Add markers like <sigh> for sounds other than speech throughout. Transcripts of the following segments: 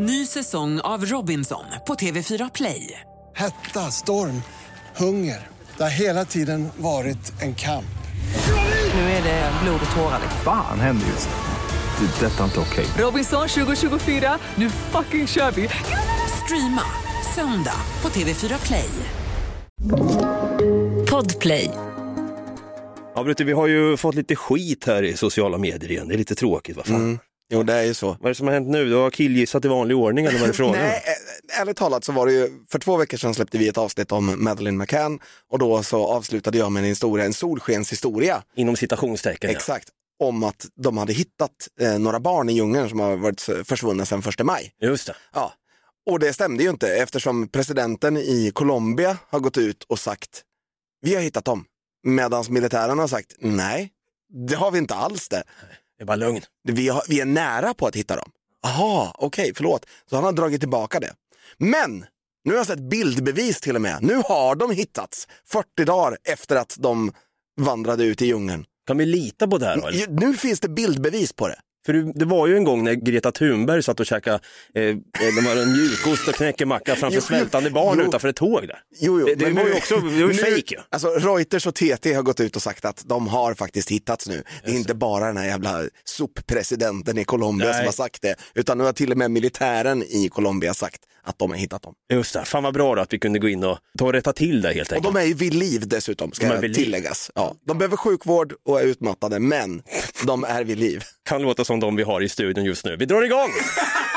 Ny säsong av Robinson på TV4 Play. Hetta, storm, hunger. Det har hela tiden varit en kamp. Nu är det blod och tårar. Fan händer just nu. Det. är Detta är inte okej. Robinson 2024, nu fucking kör vi! Streama söndag på TV4 Play. Podplay. Ja, Brutte, vi har ju fått lite skit här i sociala medier igen. Det är lite tråkigt. Vad fan? Mm. Jo, det är ju så. Vad är det som har hänt nu? Du har killgissat i vanlig ordning eller vad är det frågan? Nej, ä- ärligt talat så var det ju, för två veckor sedan släppte vi ett avsnitt om Madeleine McCann och då så avslutade jag med en historia, en solskenshistoria. Inom citationstecken. ja. Exakt. Om att de hade hittat eh, några barn i djungeln som har varit försvunna sedan första maj. Just det. Ja. Och det stämde ju inte eftersom presidenten i Colombia har gått ut och sagt vi har hittat dem. Medan militären har sagt nej, det har vi inte alls det. Det är bara lugn. Vi, har, vi är nära på att hitta dem. Aha, okej, förlåt. Så han har dragit tillbaka det. Men nu har jag sett bildbevis till och med. Nu har de hittats 40 dagar efter att de vandrade ut i djungeln. Kan vi lita på det här? eller? Nu finns det bildbevis på det. För det- var ju en gång när Greta Thunberg satt och käkade eh, eh, en mjukost och knäckemacka framför Jo, svältande barn jo. utanför ett tåg där. Jo, jo, Det- det men var ju nu- också- det var ju ju. Alltså Reuters och TT har gått ut och sagt att de har faktiskt hittats nu. Det är inte bara den här jävla soppresidenten i Colombia Nej. som har sagt det, utan nu har till och med militären i Colombia sagt att de har hittat dem. Just det, fan vad bra då att vi kunde gå in och ta och rätta till det helt Och enkelt. de är ju vid liv dessutom, ska De tilläggas. Ja, de behöver sjukvård och är utmattade, men de är vid liv. Kan låta som de vi har i studion just nu. Vi drar igång! <laughs>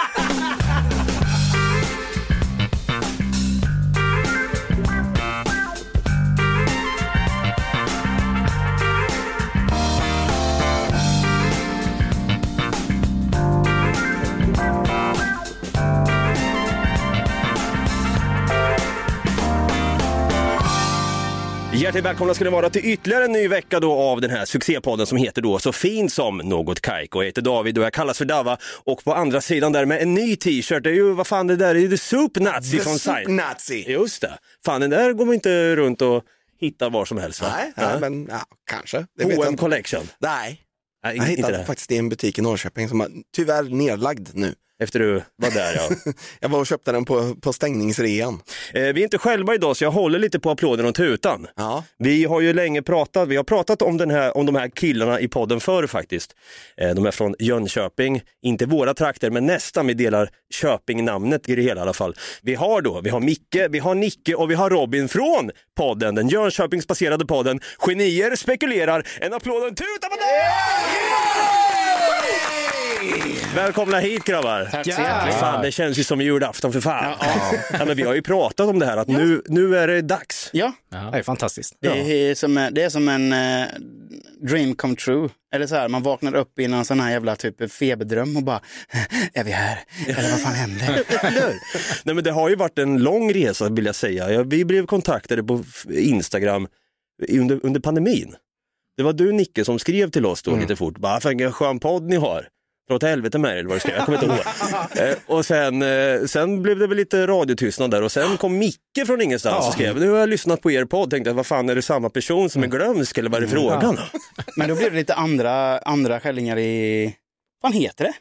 Hjärtligt välkomna ska ni vara till ytterligare en ny vecka då av den här succépodden som heter då Så fin som något kajko. Jag heter David och jag kallas för Dava och på andra sidan där med en ny t-shirt, det är ju vad fan det där är, det är Soup Nazi The från Soup Side. Nazi. Just det. Fan den där går man inte runt och hittar var som helst va? Nej, Ja. nej, men ja, kanske. Det vet jag H&M inte. Collection. Nej, Nej, jag inte hittade det. faktiskt i en butik i Norrköping som är tyvärr nedlagd nu. Efter du var där ja. <laughs> Jag var och köpte den på, på stängningsrean. Eh, vi är inte själva idag så jag håller lite på applåden och tutan. Ja. Vi har ju länge pratat, vi har pratat om, den här, om de här killarna i podden förr faktiskt. Eh, de är från Jönköping, inte våra trakter men nästan, vi delar Köping-namnet i det hela i alla fall. Vi har då, vi har Micke, vi har Nicke och vi har Robin från podden, den Jönköpingsbaserade podden Genier spekulerar. En applåd och en tuta på det! Välkomna hit grabbar! Tack så hjärtligt. Fan, det känns ju som julafton för fan. <laughs> Ja, men vi har ju pratat om det här att nu, nu är det dags. Ja, Det är fantastiskt. det är som, det är som en eh, dream come true. Eller så här, man vaknar upp i någon sån här jävla typ feberdröm och bara, <laughs> är vi här? Eller vad fan händer? <laughs> Nej, men det har ju varit en lång resa vill jag säga. Vi blev kontaktade på Instagram under, under pandemin. Det var du Nicke som skrev till oss då lite fort. Bara, "Fan, vilken skön podd ni har. Dra åt helvete med er eller vad du skrev. Jag kommer inte ihåg. <laughs> eh, och sen, eh, sen blev det väl lite radiotystnad där och sen kom Micke från ingenstans och skrev nu har jag lyssnat på er podd. Tänkte vad fan är det samma person som är glömsk eller vad är det frågan? Men då blev det lite andra, andra skällingar i, vad heter det?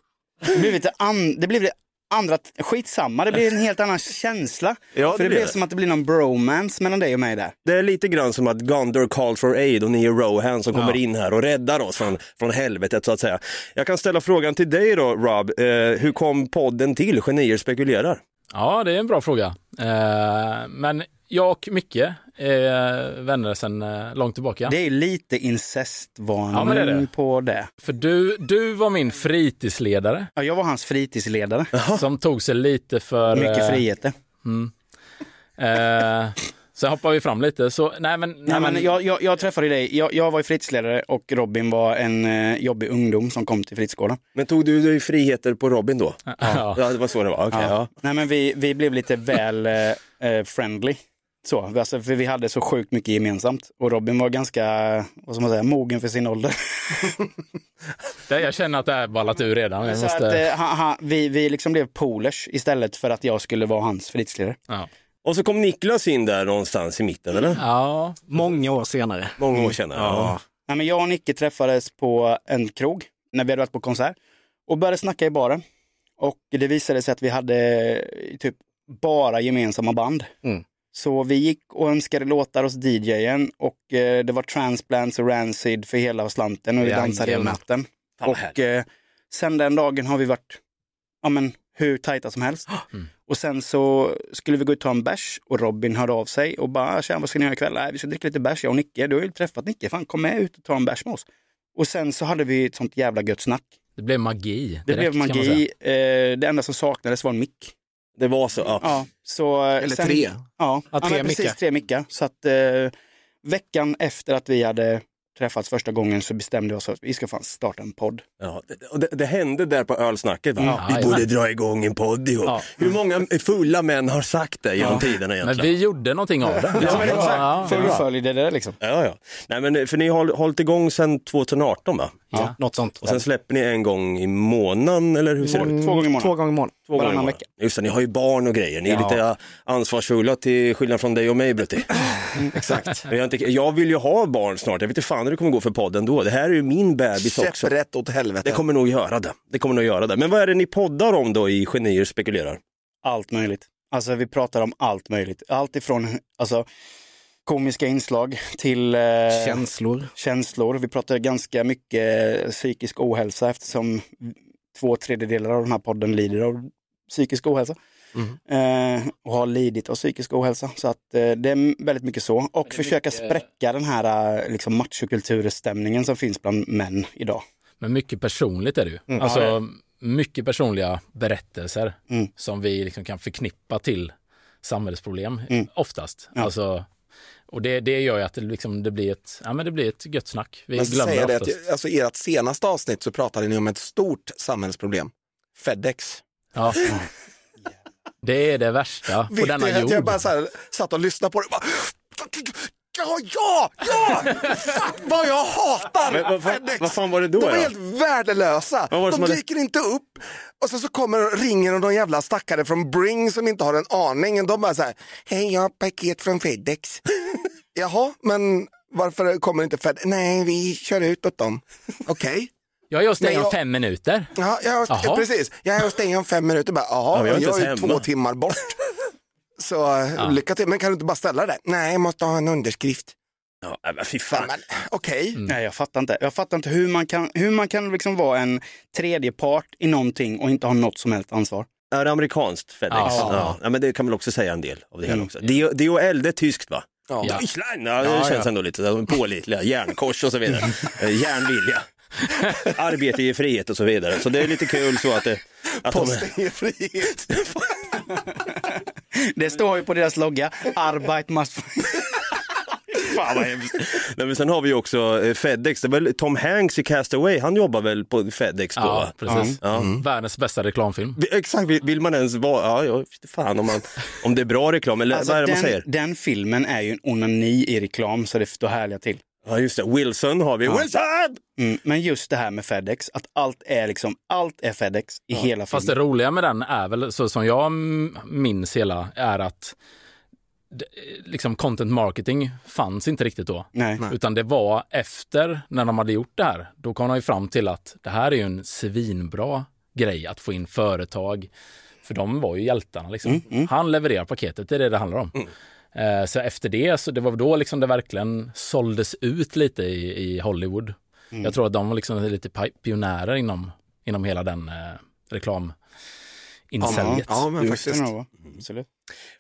Det blev lite an, det blev lite andra, skitsamma, det blev en helt annan känsla. <laughs> Ja, det För det blev det. som att det blir någon bromance mellan dig och mig där. Det är lite grann som att Gondor called for aid och ni är Rohan som kommer in här och räddar oss från, från helvetet så att säga. Jag kan ställa frågan till dig då Rob, eh, hur kom podden till Genier spekulerar? Ja, det är en bra fråga. Eh, men jag och Micke är vänner sedan eh, långt tillbaka. Det är lite incestvarning Ja, det det. på det. För du, du var min fritidsledare Ja, jag var hans fritidsledare. som tog sig lite för... Mycket eh, friheter. Eh, sen hoppar vi fram lite. Så, nej, men, Nej, men jag, jag, jag träffade dig, jag, jag var fritidsledare och Robin var en eh, jobbig ungdom som kom till fritidsgården. Men tog du dig friheter på Robin då? ja. Ja, det var så det var. Okej, ja. Nej men vi, vi blev lite väl eh, eh, friendly. Så, alltså, för vi hade så sjukt mycket gemensamt. Och Robin var ganska, vad ska man säga, mogen för sin ålder. <laughs> Det, jag känner att det här ballat ur redan. Måste, att, eh, ha, ha, vi, vi liksom blev polers istället för att jag skulle vara hans fritidsledare. ja. Och så kom Niklas in där någonstans i mitten, eller? ja, Många år senare. Många år senare. Ja. Nej, men jag och Nicke träffades på en krog när vi hade varit på konsert och började snacka i baren. Och det visade sig att vi hade eh, typ bara gemensamma band. Mm. Så vi gick och önskade låtar hos DJen och eh, det var Transplants och Rancid för hela slanten och vi dansade hela natten. Och eh, sen den dagen har vi varit ja, men, hur tajta som helst. <gasps> Mm. Och sen så skulle vi gå ut och ta en bärs och Robin hörde av sig och bara, tjena vad ska ni göra ikväll? Nej, vi ska dricka lite bärs, jag och Nicke. Du har ju träffat Nicke, fan kom med ut och ta en bärs med oss. Och sen så hade vi ett sånt jävla gött snack. Det blev magi. Det direkt, blev man säga. magi. Eh, det enda som saknades var en mick. Det var så, ja. Ja, så, eh, Eller sen, tre. Ja, Ja, ja, tre men precis mickar. tre mickar. Så att eh, veckan efter att vi hade träffats första gången så bestämde vi oss för att vi ska fan starta en podd. Ja, det, och det, det hände där på ölsnacket. Va? Ja, vi borde dra igång en podd ihop. Ja. Hur många fulla män har sagt det genom tiderna Men egentligen? vi gjorde någonting av det. Ja, men exakt. Ja, ja. Fullföljde det där liksom. Ja, ja. Nej, men, för ni har hållit igång sedan 2018 va? Ja, något sånt. Och sen släpper ni en gång i månaden eller hur ser det ut? Två gånger i månaden. Två gånger i månaden. Två gånger i månaden. vecka. Just det, ni har ju barn och grejer. Ni är Ja. lite ansvarsfulla till skillnad från dig och mig Brutti. Exakt. Men jag, inte, jag vill ju ha barn snart. Jag vet inte fan hur det kommer gå för podden då. Det här är ju min bebis också. Käpprätt åt helvete. Det kommer nog göra det. Det kommer nog göra det. Men vad är det ni poddar om då i Genier spekulerar? Allt möjligt. Alltså vi pratar om allt möjligt. Allt ifrån alltså, komiska inslag till eh, Känslor. känslor. Vi pratar ganska mycket eh, psykisk ohälsa eftersom två tredjedelar av den här podden lider av psykisk ohälsa. Eh, och har lidit av psykisk ohälsa. Så att eh, det är väldigt mycket så. Och försöka spräcka den här eh, liksom machokulturstämningen som finns bland män idag. Men mycket personligt är det ju. Alltså, mycket personliga berättelser Mm. som vi liksom kan förknippa till samhällsproblem Mm. oftast. Ja. Alltså, och det, det gör ju att det, liksom, det, blir ett, ja, men det blir ett gött snack. Vi glömmer säger det oftast. att, alltså, I ert senaste avsnitt så pratade ni om ett stort samhällsproblem. Fedex. Ja. <laughs> Det är det värsta på Vet denna jord. jag bara så här, satt och lyssnade på det bara, Ja, ja, ja! Fuck vad jag hatar Men vad, fan- Fedex! vad fan var det då? De är helt värdelösa. De som hade- dyker inte upp. Och sen så kommer ringer någon jävla stackare från Bring som inte har en aning. De bara så här, hej jag har paket från Fedex. <laughs> Jaha, men varför kommer inte Fedex? Nej, vi kör ut åt dem. Okej. Jag är hos dig om jag- fem minuter. Ja, jag, precis. Jag är hos dig om fem minuter. Bara, Ja, Jaha, vi är jag är ens ju hemma." två timmar bort. Så eh, lycka till. Men kan du inte bara ställa det? Nej, jag måste ha en underskrift. Ja, nej, men fy fan. Men, Okej. Nej, jag fattar inte. Jag fattar inte hur man kan, hur man kan liksom vara en tredje part i någonting och inte ha något som helst ansvar. Är det amerikanskt Fedex? Ja. Ja. Ja. men det kan väl också säga en del av det hela Mm. också. DHL det är tyskt va? Ja. Ja. Deutschland, ja, det Ja, känns ja. ändå lite de är pålitliga. Järnkors och så vidare. <laughs> Eh, Järnvilja. <laughs> Arbete ger frihet och så vidare. Så det är lite kul så att, det, att de, Posten ger frihet. Det står ju på deras logga, Arbeit must... <laughs> Fan vad hemskt. Nej, men sen har vi också eh, Fedex, det är väl Tom Hanks i Castaway, han jobbar väl på Fedex då? Ja, precis. Ja. Världens bästa reklamfilm. Exakt, vill, man ens vara, ja, inte fan om, man, om det är bra reklam eller Alltså, vad är det man den, säger? den filmen är ju en onani i reklam så det står härliga till. Ja just det, Wilson har vi, Wilson! Mm, men just det här med Fedex, att allt är liksom, allt är Fedex i hela Fast det filmen. roliga med den är väl, så som jag minns hela, är att liksom content marketing fanns inte riktigt då. Nej. Utan det var efter, när de hade gjort det här, då kom de ju fram till att det här är ju en svinbra grej att få in företag. För de var ju hjältarna liksom. Han levererar paketet, det är det det handlar om. Eh, så efter det, så det var då liksom det verkligen såldes ut lite i, i Hollywood. Jag tror att de var liksom lite pi- pionjärer inom, inom hela den eh, reklam inceliet. Ja, men faktiskt. Absolut.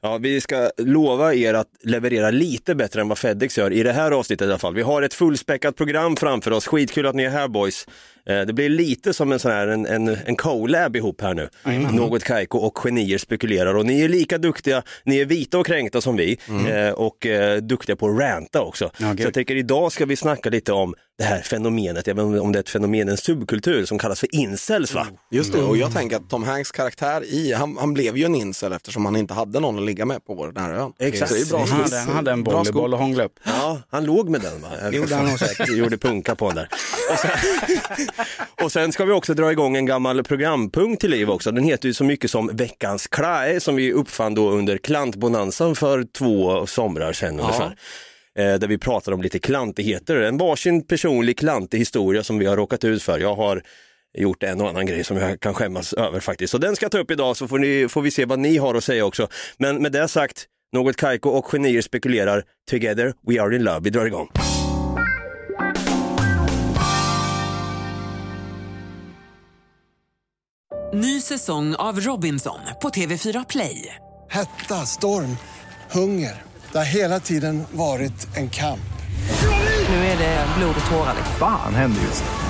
Ja, vi ska lova er att leverera lite bättre än vad Fedex gör i det här avsnittet i alla fall. Vi har ett fullspäckat program framför oss. Skitkul att ni är här boys. Eh, Det blir lite som en sån här en, en, en collab ihop här nu. Något Kaiko och Genier spekulerar och ni är lika duktiga, ni är vita och kränkta som vi eh, och eh, duktiga på att ranta också. Gud. Så jag tänker idag ska vi snacka lite om det här fenomenet, jag vet inte om det är ett fenomen, en subkultur som kallas för incels va? Just det, och jag tänker att Tom Hanks karaktär i, han, han blev ju en incel eftersom han inte hade någon att ligga med på den här ön. Exakt. Det är bra Han hade, han hade en volleyboll att hångla upp. Ja, han låg med den va? <laughs> Gjorde han säkert. <laughs> Gjorde punka på den där. Och sen, <laughs> och sen ska vi också dra igång en gammal programpunkt till liv också. Den heter ju så mycket som Veckans Klae som vi uppfann då under klantbonanzan för två somrar sedan ungefär. Eh, där vi pratar om lite klantigheter, en varsin personlig klantig historia som vi har råkat ut för. Jag har gjort en och annan grej som jag kan skämmas över faktiskt. Så den ska jag ta upp idag så får, ni, får vi se vad ni har att säga också. Men med det sagt, något Kaiko och genier spekulerar, together we are in love. Vi drar igång. Ny säsong av Robinson på TV4 Play. Hetta, storm, hunger. Det har hela tiden varit en kamp. Nu är det blod och tårar. liksom. Fan händer just nu.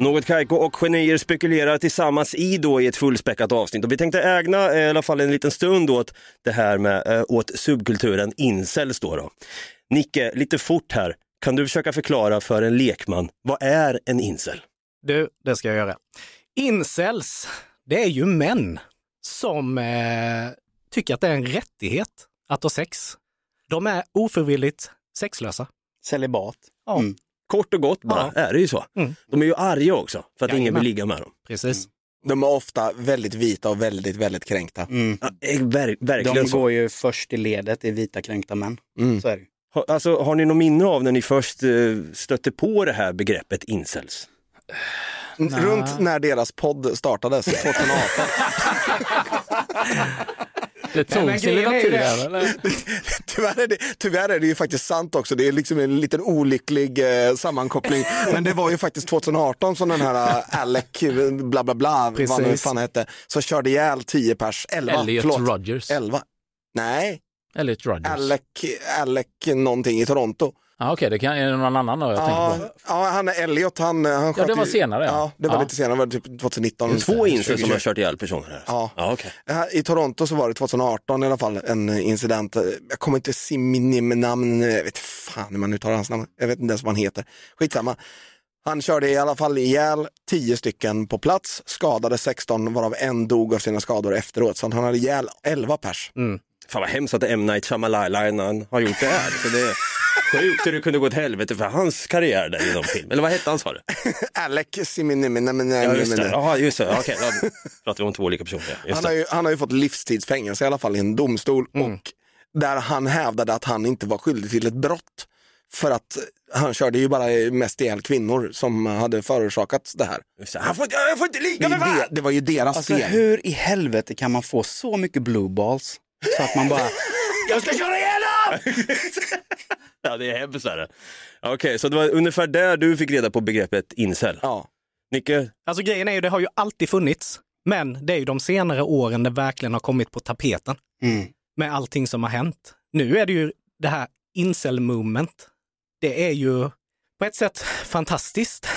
Något Kaiko och genier spekulerar tillsammans i då i ett fullspäckat avsnitt. Och vi tänkte ägna eh, i alla fall en liten stund åt det här med eh, åt subkulturen incels då, då. Nicke, lite fort här. Kan du försöka förklara för en lekman, vad är en incel? Du, det ska jag göra. Incels, det är ju män som eh, tycker att det är en rättighet att ha sex. De är ofrivilligt sexlösa. Celibat. Ja, Mm. Kort och gott bara, är det ju så. Mm. De är ju arga också för att ingen Jajamän. vill ligga med dem. precis. De är ofta väldigt vita och väldigt, väldigt kränkta. Mm. Ja, eh, ver verkligen De så. går ju först i ledet i vita kränkta män. Mm. Så är det. Ha, alltså, har ni något minne av när ni först eh, stötte på det här begreppet incels? Runt när deras podd startades, 2018. <laughs> <laughs> Det tog tid det. där, eller? <laughs> tyvärr, är det, tyvärr är det ju faktiskt sant också. Det är liksom en liten olycklig eh, sammankoppling. <laughs> Men det var ju faktiskt 2018 som den här eh, Alec, bla bla bla, vad nu Precis. fan hette, så körde ihjäl 10 pers, 11, Elliot förlåt. Rogers. 11. Nej, Elliot Rogers. Alec, Alec någonting i Toronto. Ah, Okej, det kan, är det någon annan då jag Ja, tänker på? ja, han är Elliot, han, han sköt det var senare, ja. Ja, det var Ja. lite senare, det var typ 2019. Två incels som 2020. har kört ihjäl personer här. Ja. ja okej. Här I Toronto så var det 2018 i alla fall en incident. Jag kommer inte se min namn, jag vet fan hur man uttalar hans namn. Jag vet inte ens vad han heter. Skitsamma. Han körde i alla fall ihjäl 10 stycken på plats, skadade 16 varav en dog av sina skador efteråt. Så han hade ihjäl 11 pers. Fan vad hemskt att M. Night Shyamalan har gjort det här. Så det är sjukt hur det kunde gå åt helvete för hans karriär där inom film. Eller vad hette han sa du? <laughs> Alec Ja Siminimini. just det, ja, just det. okej, då pratar vi om två olika personer. Just Han har, ju, han har ju fått livstidsfängelse i alla fall i en domstol och där han hävdade att han inte var skyldig till ett brott. För att han körde ju bara mest ihjäl kvinnor som hade förorsakat det här. Han får, jag får inte ligga med det, det var ju deras Alltså fel. hur i helvete kan man få så mycket blue balls? Så att man bara, Jag ska köra honom! <laughs> Ja det är hemskt. Okej, så det var ungefär där du fick reda på begreppet incel. Ja. Nicke? Alltså grejen är ju, det har ju alltid funnits. Men det är ju de senare åren det verkligen har kommit på tapeten. mm. Med allting som har hänt. Nu är det ju det här incel movement. Det är ju på ett sätt fantastiskt.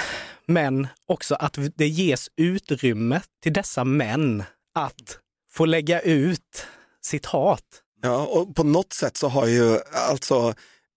Men också att det ges utrymme till dessa män att få lägga ut sitt hat. ja, och på något sätt så har ju alltså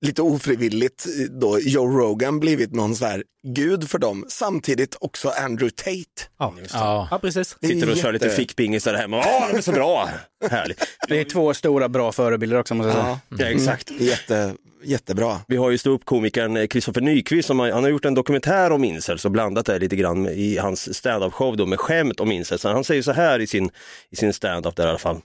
lite ofrivilligt då Joe Rogan blivit någon så här gud för dem. Samtidigt också Andrew Tate. Ja, Ja. ja precis. Det är Sitter och kör jätte- lite fickpingisar där hemma. Åh, de är så bra! <laughs> Härligt. det är två stora bra förebilder också måste jag säga. Ja, Ja, exakt. jätte, jättebra. Vi har ju ståuppkomikern Kristoffer Nyqvist som har, han har gjort en dokumentär om incels och blandat det lite grann i hans standup show då med skämt om incels. Han säger så här i sin, i sin standup där i alla fall.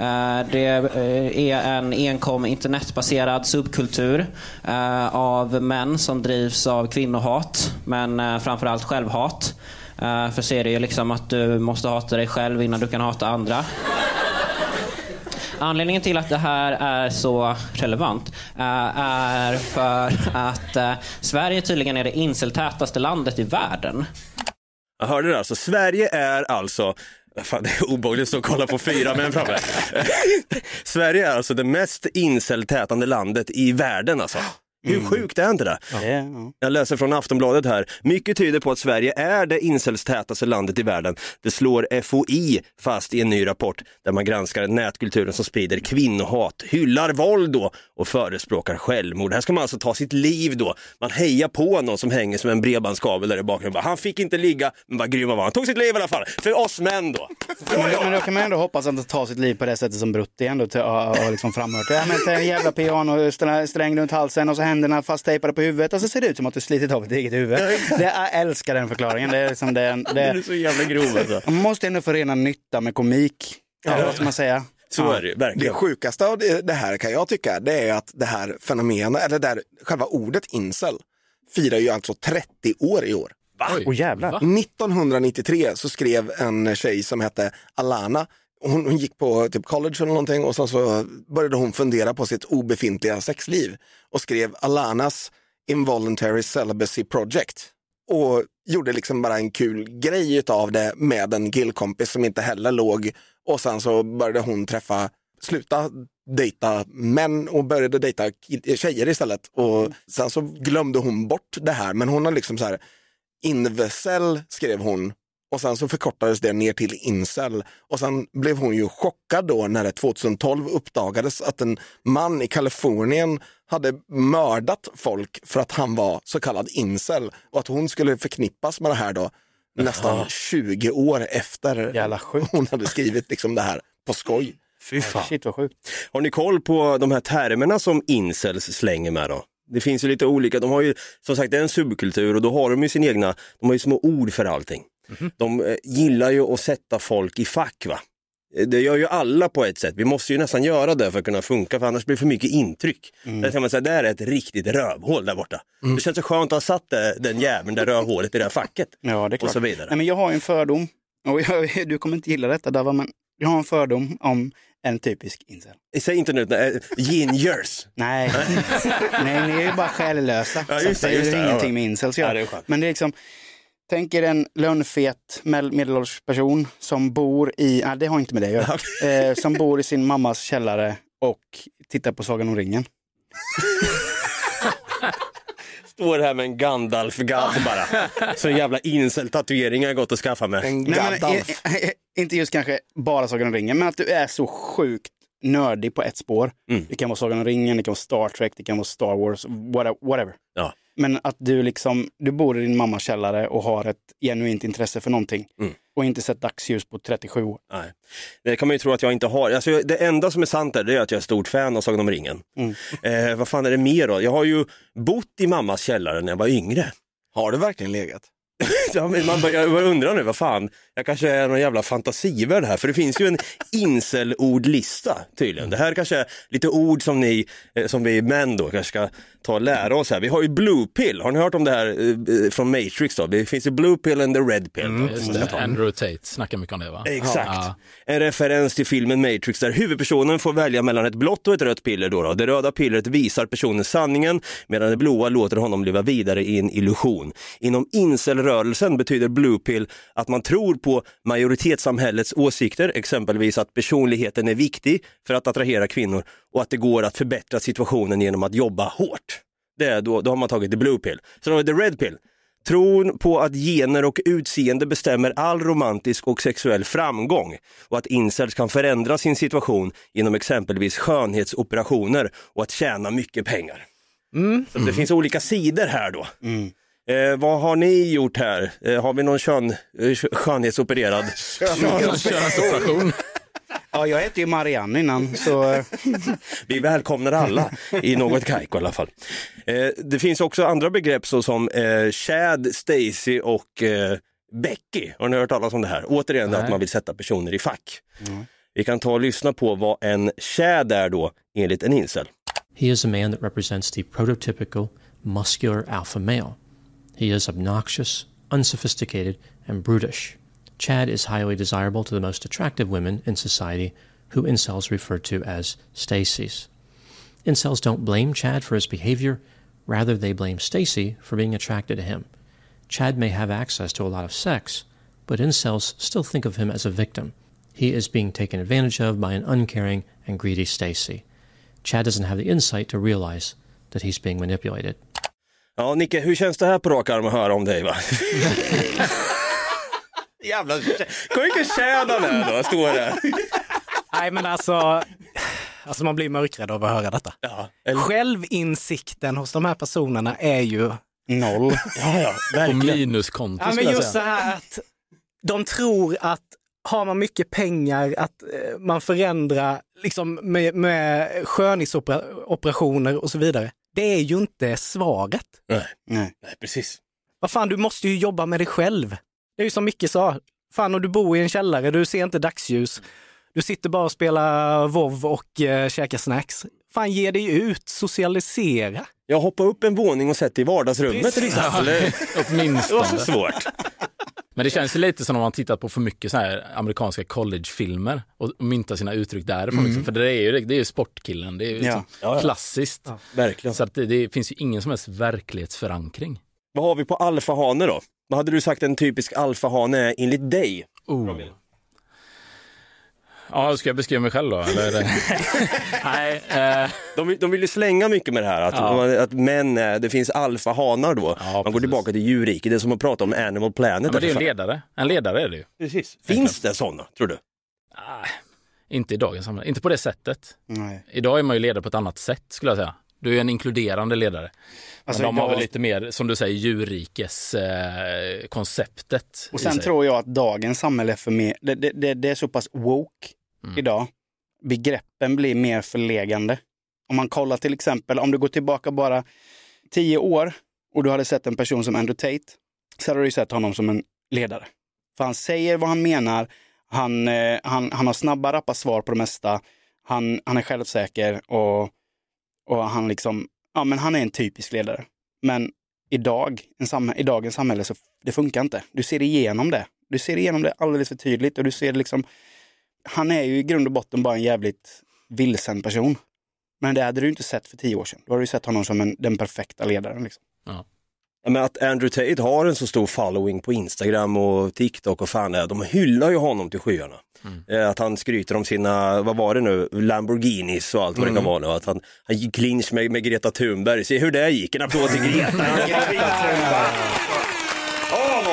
Eh, det eh, är en enkom internetbaserad subkultur eh, av män som drivs av kvinnohat, men framförallt självhat. För så är det ju liksom att du måste hata dig själv innan du kan hata andra. Anledningen till att det här är så relevant är för att Sverige tydligen är det inseltätaste landet i världen. Jag hörde det alltså, Sverige är alltså Fan, det är obehagligt att stå och kolla på fyra män framför. <laughs> Sverige är alltså det mest inceltätande landet i världen alltså. Hur sjukt är inte det? Ja. Jag läser från Aftonbladet här. Mycket tyder på att Sverige är det incelstätaste landet i världen. Det slår FOI fast i en ny rapport där man granskar nätkulturen som sprider kvinnohat, hyllar våld då och förespråkar självmord. Här ska man alltså ta sitt liv då. Man hejar på någon som hänger som en bredbandskabel där i bakgrunden. Han fick inte ligga, men vad grym han var. Han tog sitt liv i alla fall. För oss män då. Men, men då kan man ändå hoppas att han tar sitt liv på det sättet som Brutti ändå har liksom framhört. Ja, men ta en jävla piano, sträng runt halsen och så händerna fasttejpade på huvudet och så ser det ut som att du slitit av ditt eget huvud. Det, jag älskar den förklaringen. Det är, liksom det, <laughs> det, är så jävla grov alltså. man måste ändå förena nytta med komik. Eller vad ska man säga? Så är det ju, Det verkligen. sjukaste av det här kan jag tycka, det är att det här fenomenet, eller där, själva ordet incel, firar ju alltså 30 år i år. Oj. Åh jävlar. Va? 1993 så skrev en tjej som hette Alana, hon, hon gick på typ college eller någonting och sen så började hon fundera på sitt obefintliga sexliv och skrev Alanas Involuntary Celibacy Project. Och gjorde liksom bara en kul grej av det med en killkompis som inte heller låg. Och sen så började hon träffa, sluta dejta män och började dejta tjejer istället. Och sen så glömde hon bort det här, men hon har liksom så här, Invecel skrev hon och sen så förkortades det ner till incel. Och sen blev hon ju chockad då när det 2012 uppdagades att en man i Kalifornien hade mördat folk för att han var så kallad incel och att hon skulle förknippas med det här då nästan 20 år efter Jävla sjukt. hon hade skrivit liksom det här på skoj. Fy fan. Shit vad sjukt. Har ni koll på de här termerna som incels slänger med då? Det finns ju lite olika, de har ju som sagt en subkultur och då har de ju sin egna, de har ju små ord för allting. De eh, gillar ju att sätta folk i fack va. Eh, Det gör ju alla på ett sätt, vi måste ju nästan göra det för att kunna funka för annars blir det för mycket intryck. Där kan man säga, det här är ett riktigt rövhål där borta. Det känns så skönt att ha satt det, den jäveln, det rövhålet i det här facket. Ja, det är klart. Och så vidare. Nej, men jag har en fördom, och jag, du kommer inte gilla detta Dava, men jag har en fördom om en typisk incel. Säg inte nu, gingers. Nej, <laughs> nej ni är ju bara själlösa. Ja, just det, det är just ju det, ja. ingenting med incels att Ja, göra. det är skönt. Men det är liksom, tänk er en lönnfet med- medelålders person som bor i, nej det har inte med det att göra, <laughs> eh, som bor i sin mammas källare och tittar på Sagan om ringen. <laughs> Står här med en Gandalf-gadd bara. Så en jävla incel-tatuering har jag gått och skaffat mig. En Nej, men, Gandalf. eh, eh, inte just kanske bara Sagan om ringen, men att du är så sjukt nördig på ett spår. Mm. Det kan vara Sagan om ringen, det kan vara Star Trek, det kan vara Star Wars, whatever. whatever. Ja. Men att du liksom, du bor i din mammas källare och har ett genuint intresse för någonting Mm. och inte sett dagsljus på 37 år. Nej. Det kan man ju tro att jag inte har. Alltså, det enda som är sant där, det är att jag är stort fan av Sagan om ringen. Mm. Eh, vad fan är det mer då? Jag har ju bott i mammas källare när jag var yngre. Har du verkligen legat? <laughs> Ja, men man börjar undra nu, vad fan, jag kanske är någon jävla fantasivärld här, för det finns ju en incel-ordlista tydligen. Det här kanske är lite ord som ni, eh, som vi män då kanske ska ta och lära oss här. Vi har ju blue pill, har ni hört om det här eh, från Matrix då? Det finns ju blue pill and the red pill. tar. Andrew Tate snackar mycket om det va? Exakt. Ja. En referens till filmen Matrix där huvudpersonen får välja mellan ett blått och ett rött piller. Då då. Det röda pillret visar personen sanningen medan det blåa låter honom leva vidare i en illusion. Inom incelrörelsen betyder blue pill att man tror på majoritetssamhällets åsikter, exempelvis att personligheten är viktig för att attrahera kvinnor och att det går att förbättra situationen genom att jobba hårt. Det är då, då har man tagit the blue pill. Så då har vi the red pill. Tron på att gener och utseende bestämmer all romantisk och sexuell framgång och att incels kan förändra sin situation genom exempelvis skönhetsoperationer och att tjäna mycket pengar. Så det finns olika sidor här då. Eh, vad har ni gjort här? Eh, har vi någon kön, eh, skönhetsopererad? <laughs> Könsoperation. Ja, jag hette ju Marianne innan, så eh, Vi välkomnar alla i något kajko i alla fall. Eh, det finns också andra begrepp såsom eh, Chad, Stacy och eh, Becky. Har ni hört talas om det här? Återigen Nej. att man vill sätta personer i fack. Vi kan ta och lyssna på vad en Chad är då enligt en incel. He is a man that represents the prototypical muscular alpha male. He is obnoxious, unsophisticated, and brutish. Chad is highly desirable to the most attractive women in society, who incels refer to as Stacy's. Incels don't blame Chad for his behavior, rather, they blame Stacy for being attracted to him. Chad may have access to a lot of sex, but incels still think of him as a victim. He is being taken advantage of by an uncaring and greedy Stacy. Chad doesn't have the insight to realize that he's being manipulated. Ja, Nicke, hur känns det här på rak arm att höra om dig va? <laughs> Jävla Kom vilken tjäd han är då, står där. Nej men alltså, alltså man blir mörkrädd av att höra detta. Ja, Självinsikten hos de här personerna är ju noll. Ja, ja, På minuskonto Ja, men jag just så säga. här att de tror att har man mycket pengar att eh, man förändrar liksom med, med skönhetsoperationer och så vidare. Det är ju inte svaret. Nej, Nej. nej, precis. Vad fan, du måste ju jobba med dig själv. Det är ju som Micke sa, fan och du bor i en källare, du ser inte dagsljus. Du sitter bara och spelar WoW och eh, käkar snacks. Fan, ge dig ut, socialisera. Jag hoppar upp en våning och sätter i vardagsrummet till exempel. Det Åtminstone. var så svårt. Men det känns lite som om man tittat på för mycket så här amerikanska collegefilmer och myntar sina uttryck därifrån. Liksom. För det är ju, det är ju sportkillen, det är ju liksom Ja, ja. klassiskt. Verkligen. Så att det, det finns ju ingen som helst verklighetsförankring. Vad har vi på alfahane då? Vad hade du sagt en typisk alfahane är enligt dig? Oh. Ja, ska jag beskriva mig själv då? Eller? är det- <laughs> Nej, eh, De, vill- de vill ju slänga mycket med det här, att, Ja. att män, det finns alfahanar då. Ja, Man går precis. tillbaka till djurriket, det är som att prata om Animal Planet. ja, men det är en ledare. En ledare är det ju. Precis. Finns det sådana, tror du? Ah, inte i dagens samhälle, inte på det sättet. Nej. Idag är man ju ledare på ett annat sätt skulle jag säga. Du är en inkluderande ledare. Alltså, men de har väl lite mer, som du säger, djurrikes eh, konceptet. Och sen tror jag att dagens samhälle är för mer, det, det, det, det är så pass woke Mm. idag. Begreppen blir mer förlegande. Om man kollar till exempel, om du går tillbaka bara tio år och du hade sett en person som Andrew Tate, så hade du sett honom som en ledare. För han säger vad han menar, han, eh, han, han har snabba, rappa svar på det mesta, han, han är självsäker och, och han liksom, ja men han är en typisk ledare. Men idag, en i dagens samhälle så det funkar inte. Du ser igenom det. Du ser igenom det alldeles för tydligt och du ser liksom, han är ju i grund och botten bara en jävligt vilsen person. Men det hade du inte sett för tio år sedan. Då hade du sett honom som en, den perfekta ledaren. Liksom. Ja, Men att Andrew Tate har en så stor following på Instagram och TikTok och fan det de hyllar ju honom till skyarna. Eh, Att han skryter om sina, vad var det nu, Lamborghinis och allt vad det kan vara nu. Att han, han gick clinch med, med Greta Thunberg, se hur det gick, en applåd till Greta. <laughs>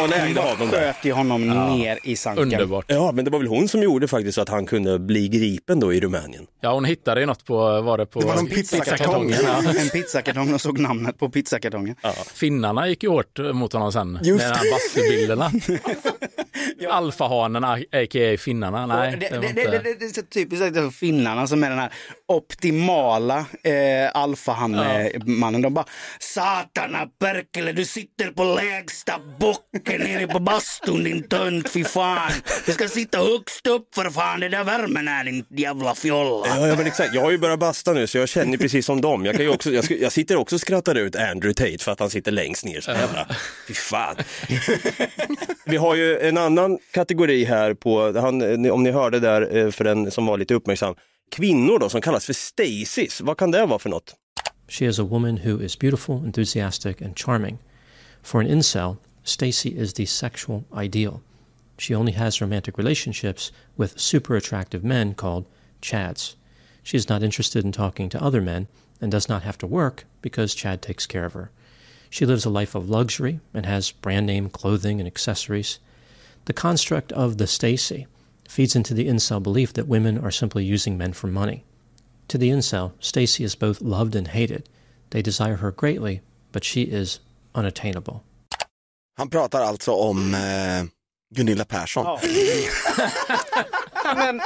Hon ägde honom där. Sköt ju honom ner i sanken. Underbart. Ja, men det var väl hon som gjorde faktiskt så att han kunde bli gripen då i Rumänien. Ja, hon hittade ju något på, var det på Det var någon pizzakartong. Ja. <laughs> En pizzakartong och såg namnet på pizzakartongen. Finnarna gick ju hårt mot honom sen, Just med de här bastubilderna. <laughs> Alfahanen, a.k.a. finnarna. Nej, det, det, det, inte... det, det, det är så typiskt att det är finnarna som är den här optimala eh, alfahanne-mannen. De bara Satana perkele, du sitter på lägsta bocken nere på bastun din tönt, fy fan. Du ska sitta högst upp för fan, det där värmen är din jävla fjolla. Ja, ja, men exakt. Jag har ju börjat basta nu så jag känner precis som dem. Jag, kan ju också, jag, jag sitter också och skrattar ut Andrew Tate för att han sitter längst ner. Så jävla, fy fan. Vi har ju en annan kategori här på, han, om ni hörde där eh, för den som var lite uppmärksam, kvinnor då som kallas för Stacys. Vad kan det vara för något? She is a woman who is beautiful, enthusiastic, and charming. For an incel, Stacy is the sexual ideal. She only has romantic relationships with super attractive men called Chads. She is not interested in talking to other men and does not have to work because Chad takes care of her. She lives a life of luxury and has brand name clothing and accessories. The construct of the Stacy feeds into the incel belief that women are simply using men for money. To the incel, Stacy is both loved and hated. They desire her greatly, but she is unattainable. Han pratar alltså om eh, Gunilla Persson. <laughs> Men,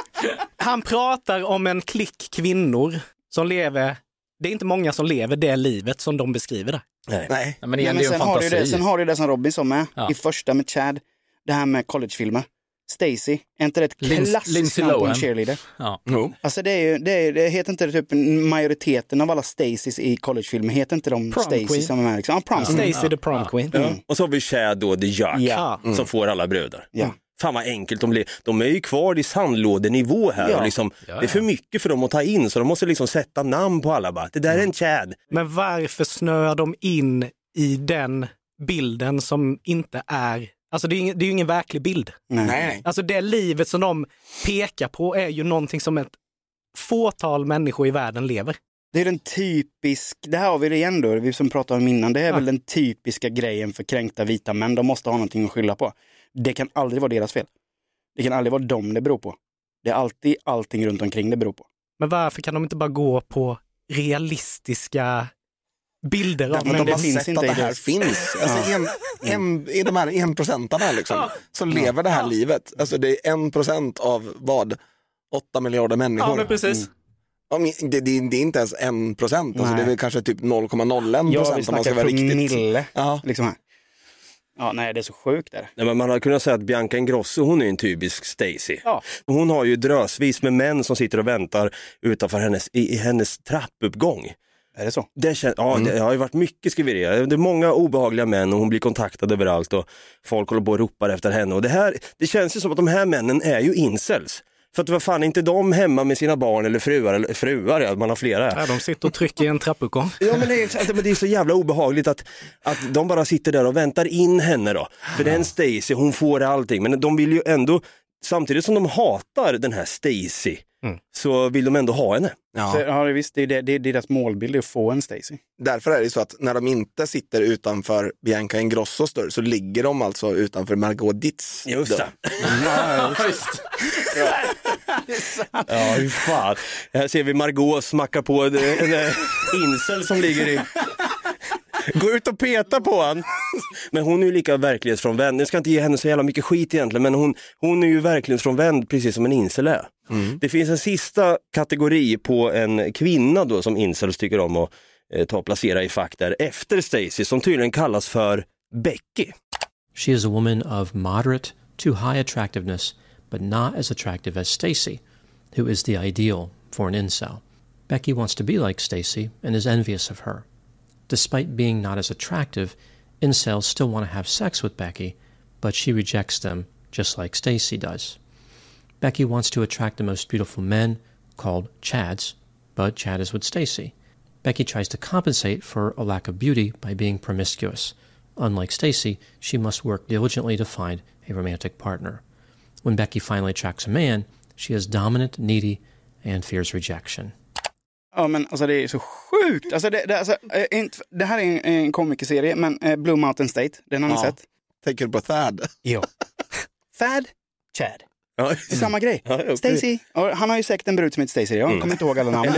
han pratar om en klick kvinnor som lever, det är inte många som lever det livet som de beskriver där. Nej. Nej. Nej, men men det är ju en sen, har det, sen har du det som Robin sa med, Ja. i första med Chad, det här med collegefilmer. Stacy, är inte det ett klassiskt namn på en cheerleader? Ja. Jo. Alltså det, är ju, det, är, det heter inte det typ majoriteten av alla Stacys i collegefilmer, heter inte de Stacy som är med? Liksom. Ja. Stacy the prom queen. Ja. Och så har vi Chad då, the Jack, Ja. som får alla brudar. Ja. Fan vad enkelt de blir. De är ju kvar i sandlådenivå här. Ja. Och liksom, Ja, Det är för mycket för dem att ta in så de måste liksom sätta namn på alla. Bara. Det där är en Chad. Men varför snöar de in i den bilden som inte är, alltså det är, ingen, det är ju ingen verklig bild. Nej. Nej. Alltså det livet som de pekar på är ju någonting som ett fåtal människor i världen lever. Det är den typisk, det här har vi det igen då, vi som pratade om innan, det är väl den typiska grejen för kränkta vita män. De måste ha någonting att skylla på. Det kan aldrig vara deras fel. Det kan aldrig vara dem det beror på. Det är alltid allting runt omkring det beror på. Men varför kan de inte bara gå på realistiska bilder av män? de har sett att det här finns. Alltså en, en, I de här enprocentarna liksom, så lever det här livet. Alltså det är en procent av vad? Åtta miljarder människor. Ja, men precis. Men det, det, det är inte ens en procent, alltså det är väl kanske typ 0,01 Ja, vi procent om man ska snackar vara riktigt. Ja. Liksom här. Ja, nej, det är så sjukt där. Nej, men man har kunnat säga att Bianca Ingrosso, hon är en typisk Stacy. Ja. Hon har ju drösvis med män som sitter och väntar utanför hennes, i, i hennes trappuppgång. Är det så? Det, kän- ja, det har ju varit mycket skriverier. Det är många obehagliga män och hon blir kontaktad överallt och folk håller på och ropar efter henne. Och det, här, det känns ju som att de här männen är ju incels. För att vad fan är inte de hemma med sina barn eller fruar, eller fruar, ja, man har flera. Ja, de sitter och trycker i en trappuppgång. Ja men det, är, men det är så jävla obehagligt att, att de bara sitter där och väntar in henne då. För den Stacy, hon får allting. Men de vill ju ändå, samtidigt som de hatar den här Stacy, så vill de ändå ha henne. Ja. Så, ja, visst, det är, det, det är deras målbild att få en Stacy. Därför är det så att när de inte sitter utanför Bianca Ingrossos dörr så ligger de alltså utanför Margot Ditts Just dörr. <laughs> Ja, just. Ja, hur fan. Här ser vi Margot smacka på en, en, en incel som ligger i... Gå ut och peta på han. <laughs> Men hon är ju lika verklighetsfrånvänd. Jag ska inte ge henne så jävla mycket skit egentligen, men hon, hon är ju verklighetsfrånvänd precis som en incel är. Det finns en sista kategori på en kvinna då som incels tycker om att eh, ta och placera i fack där efter Stacy som tydligen kallas för Becky. She is a woman of moderate to high attractiveness, but not as attractive as Stacy, who is the ideal for an incel. Becky wants to be like Stacy and is envious of her. Despite being not as attractive, incels still want to have sex with Becky, but she rejects them just like Stacy does. Becky wants to attract the most beautiful men, called Chads, but Chad is with Stacy. Becky tries to compensate for a lack of beauty by being promiscuous. Unlike Stacy, she must work diligently to find a romantic partner. When Becky finally attracts a man, she is dominant, needy, and fears rejection. Ja, men alltså det är så sjukt. Alltså det, det, alltså, eh, inte, det här är en, en komikerserie, men eh, Blue Mountain State, den har ni Ja. sett? Tänker du på Thad? Ja. <laughs> Thad, Chad. Ja. Det är samma grej. Ja, okej. Stacy, ja, han har ju säkert en brud som heter Stacy, jag kommer inte ihåg alla namn.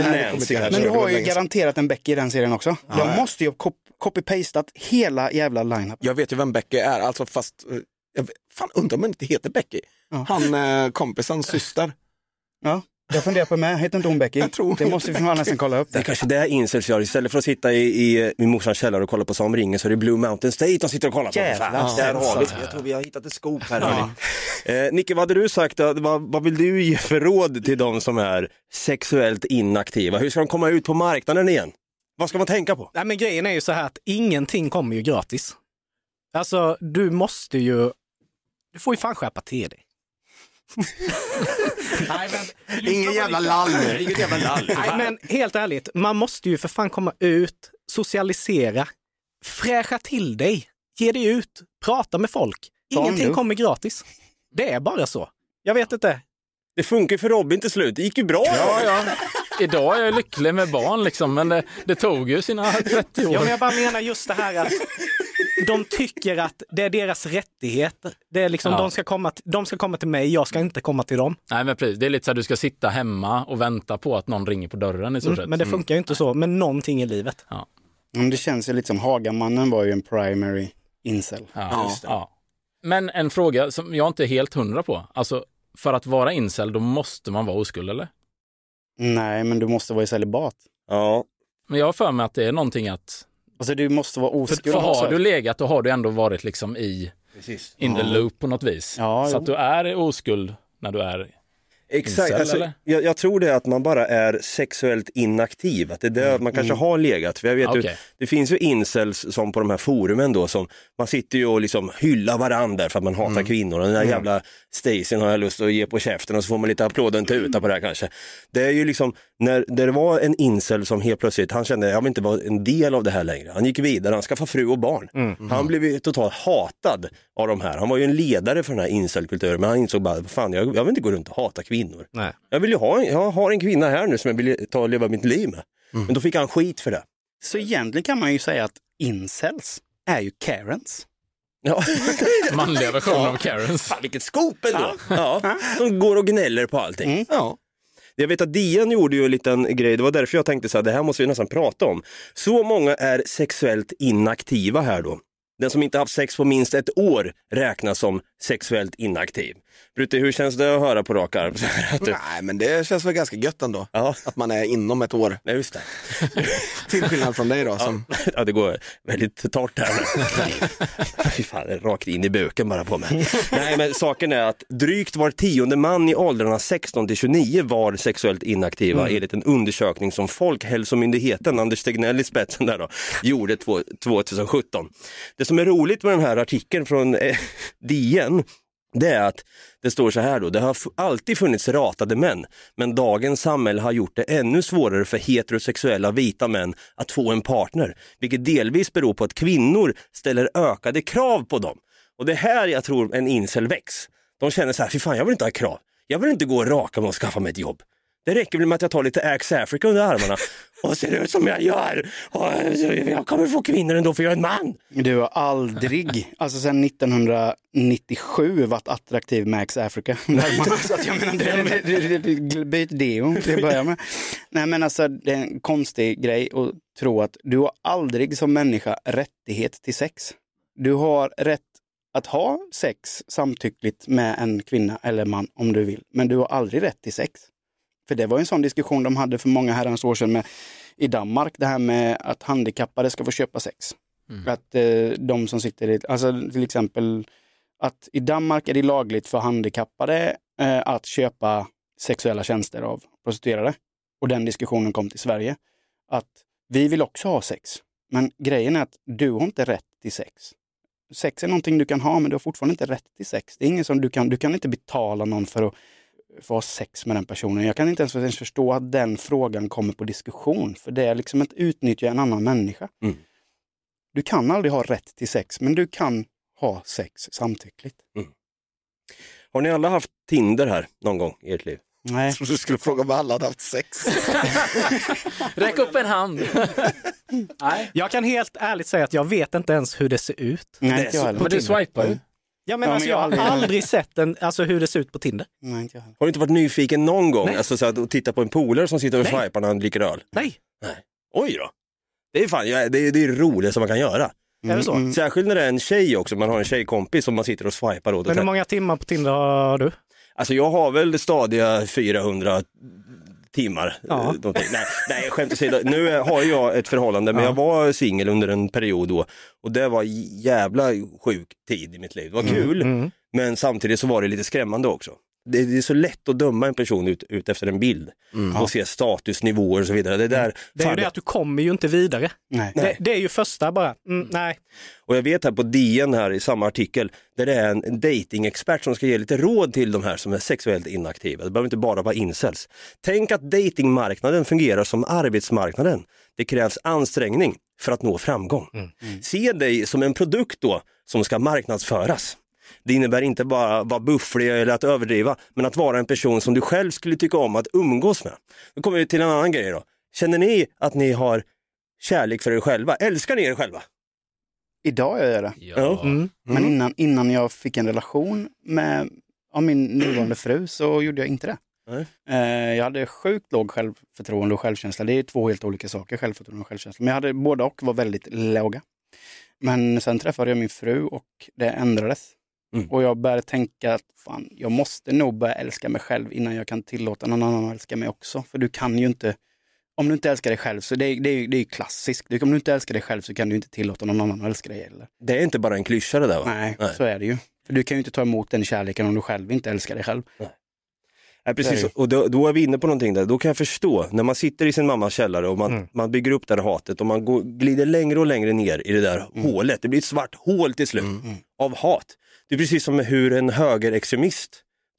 Men du har ju garanterat en Becky i den serien också. jag måste ju ha cop- copy-pastat hela jävla line-up. Jag vet ju vem Becky är, alltså fast, eh, jag fan undrar om hon inte heter Becky. Han eh, kompisens syster. Ja, jag funderar på med, heter inte hon Becky? Jag tror det måste vi fan nästan kolla upp. Det är Det. kanske det incels gör. Istället för att sitta i, i min morsans källare och kolla på Sam ringer så är det Blue Mountain State de sitter och kollar på. Jävlar, där har vi. Jag tror vi har hittat ett skop här. hörni. Eh, Nicke, vad hade du sagt? Vad, vad vill du ge för råd till de som är sexuellt inaktiva? Hur ska de komma ut på marknaden igen? Vad ska man tänka på? Nej, men grejen är ju så här att ingenting kommer ju gratis. Alltså, du måste ju... Du får ju fan skärpa till dig. Nej, men, Ingen jävla lall. Inget jävla lall. Nej, men helt ärligt, man måste ju för fan komma ut, socialisera, fräscha till dig, ge dig ut, prata med folk. Ingenting kommer gratis. Det är bara så. Jag vet inte. Det funkar för Robin till slut. Det gick ju bra. Ja, ja. Idag är jag lycklig med barn liksom, men det, det tog ju sina 30 år. Ja, men jag bara menar just det här att de tycker att det är deras rättighet. Det är liksom, Ja. de, ska komma, de ska komma till mig, jag ska inte komma till dem. Nej, men precis. Det är lite så att du ska sitta hemma och vänta på att någon ringer på dörren i stort Mm, men det funkar ju inte så med någonting i livet. Men det känns ju lite som Hagamannen var ju en primary incel. Ja. Ja. Men en fråga som jag inte är helt hundra på. Alltså, för att vara incel, då måste man vara oskuld, eller? Nej, men du måste vara i celibat. Ja. Men jag har för mig att det är någonting att... Alltså du måste vara För, oskuld. för har också. du legat, då har du ändå varit liksom i Precis. in the loop på något vis. Ja, så jo. att du är oskuld när du är Exakt, incel, alltså, jag, jag tror det är att man bara är sexuellt inaktiv, att det är där man kanske har legat. För jag vet ju, Okej. det finns ju incels som på de här forumen då, som man sitter ju och liksom hyllar varandra för att man hatar kvinnor. Och den där jävla Stacyn har jag lust att ge på käften och så får man lite applåd och en tuta på det här kanske. Det är ju liksom, när det var en incel som helt plötsligt, han kände, jag vill inte vara en del av det här längre. Han gick vidare, han skaffade fru och barn. Han blev ju totalt hatad av de här. Han var ju en ledare för den här incelkulturen, men han insåg bara, fan jag, jag vill inte gå runt och hata kvinnor. Nej. Jag vill ju ha en, jag har en kvinna här nu som jag vill ta och leva mitt liv med. Men då fick han skit för det. Så egentligen kan man ju säga att incels är ju Karens. Ja. <laughs> Manliga versionen av Karens. Fan vilket scoop ändå! Ja. De går och gnäller på allting. Ja. Jag vet att DN gjorde ju en liten grej, det var därför jag tänkte så här, det här måste vi nästan prata om. Så många är sexuellt inaktiva här då. Den som inte haft sex på minst ett år räknas som sexuellt inaktiv. Brutte, hur känns det att höra på rak arm? <laughs> Nej, men det känns väl ganska gött ändå. Ja. Att man är inom ett år. Nej, just det. <laughs> Till skillnad från dig då. Som... <laughs> Ja, det går väldigt torrt här. Fy fan, det är rakt in i buken bara på mig. Nej, men saken är att drygt var tionde man i åldrarna 16 till 29 var sexuellt inaktiva Mm. enligt en undersökning som Folkhälsomyndigheten, Anders Tegnell i spetsen där då, gjorde två- 2017. Det som är roligt med den här artikeln från eh, DN det är att det står så här då, det har alltid funnits ratade män, men dagens samhälle har gjort det ännu svårare för heterosexuella vita män att få en partner, vilket delvis beror på att kvinnor ställer ökade krav på dem. Och det är här jag tror en incel väcks. De känner så här, fy fan jag vill inte ha krav, jag vill inte gå och raka mig och skaffa mig ett jobb. Det räcker väl med att jag tar lite Axe Africa under armarna <laughs> och ser ut som jag gör. Och jag kommer få kvinnor ändå för jag är en man. Du har aldrig, <laughs> alltså sedan 1997, varit attraktiv med Axe Africa. <laughs> så att jag menar, byt deo till att börja med. Nej men alltså det är en konstig grej att tro att du har aldrig som människa rättighet till sex. Du har rätt att ha sex samtyckligt med en kvinna eller man om du vill, men du har aldrig rätt till sex. För det var en sån diskussion de hade för många herrans år sedan med, i Danmark, det här med att handikappade ska få köpa sex. Att eh, de som sitter i, alltså till exempel att i Danmark är det lagligt för handikappade eh, att köpa sexuella tjänster av prostituerade. Och den diskussionen kom till Sverige. Att vi vill också ha sex. Men grejen är att du har inte rätt till sex. Sex är någonting du kan ha, men du har fortfarande inte rätt till sex. Det är ingen som du kan, du kan inte betala någon för att få ha sex med den personen. Jag kan inte ens, ens förstå att den frågan kommer på diskussion, för det är liksom att utnyttja en annan människa. Mm. Du kan aldrig ha rätt till sex, men du kan ha sex samtyckligt. Har ni alla haft Tinder här någon gång i ert liv? Nej. Jag trodde du skulle fråga om alla hade haft sex. <laughs> Räck upp en hand. <laughs> Nej. Jag kan helt ärligt säga att jag vet inte ens hur det ser ut. Nej, Det är jag så- Men du swipar ju. Ja, men Ja, alltså, men jag har aldrig- aldrig sett en, alltså, hur det ser ut på Tinder. Nej, inte jag. Har du inte varit nyfiken någon gång? Nej. Alltså så att, att titta på en polare som sitter och Nej. swipar när han dricker öl? Nej. Oj då! Det är fan, ja, det är det är det roligaste man kan göra. Är det så? Särskilt när det är en tjej också, man har en tjejkompis som man sitter och swipar åt. Men hur många timmar på Tinder har du? Alltså jag har väl stadiga 400 timmar. Ja. eh. Nej, nej skämt åsido. Nu har jag ett förhållande men jag var singel under en period då och det var jävla sjuk tid i mitt liv. Det var kul Mm. men samtidigt så var det lite skrämmande också. Det, det är så lätt att döma en person ut, ut efter en bild och se statusnivåer och så vidare. Det, där, Det är ju det att du kommer ju inte vidare. Nej. Det, det är ju första bara, mm, nej. Och jag vet här på DN här i samma artikel, där det är en, datingexpert som ska ge lite råd till de här som är sexuellt inaktiva. Det behöver inte bara vara incels. Tänk att datingmarknaden fungerar som arbetsmarknaden. Det krävs ansträngning för att nå framgång. Se dig som en produkt då som ska marknadsföras. Det innebär inte bara att vara bufflig eller att överdriva, men att vara en person som du själv skulle tycka om att umgås med. Då kommer vi till en annan grej då. Känner ni att ni har kärlek för er själva? Älskar ni er själva? Idag gör jag det. Ja. Mm. Men innan, innan jag fick en relation med av min nuvarande fru så gjorde jag inte det. Nej. Eh, Jag hade sjukt låg självförtroende och självkänsla. Det är två helt olika saker, självförtroende och självkänsla. Men jag hade båda och var väldigt låga. Men sen träffade jag min fru och det ändrades. Mm. Och jag började tänka att fan, jag måste nog börja älska mig själv innan jag kan tillåta någon annan att älska mig också. För du kan ju inte, om du inte älskar dig själv, så det är, det är, det är klassiskt. Du- Om du inte älskar dig själv så kan du inte tillåta någon annan att älska dig heller. Det är inte bara en klyscha det där va? Nej, så är det ju. För du kan ju inte ta emot den kärleken om du själv inte älskar dig själv. Nej, precis, är det. och då, då är vi inne på någonting där. Då kan jag förstå, när man sitter i sin mammas källare och man, Mm. man bygger upp det här hatet och man går, glider längre och längre ner i det där hålet. Det blir ett svart hål till slut av hat. Det är precis som hur en högerextremist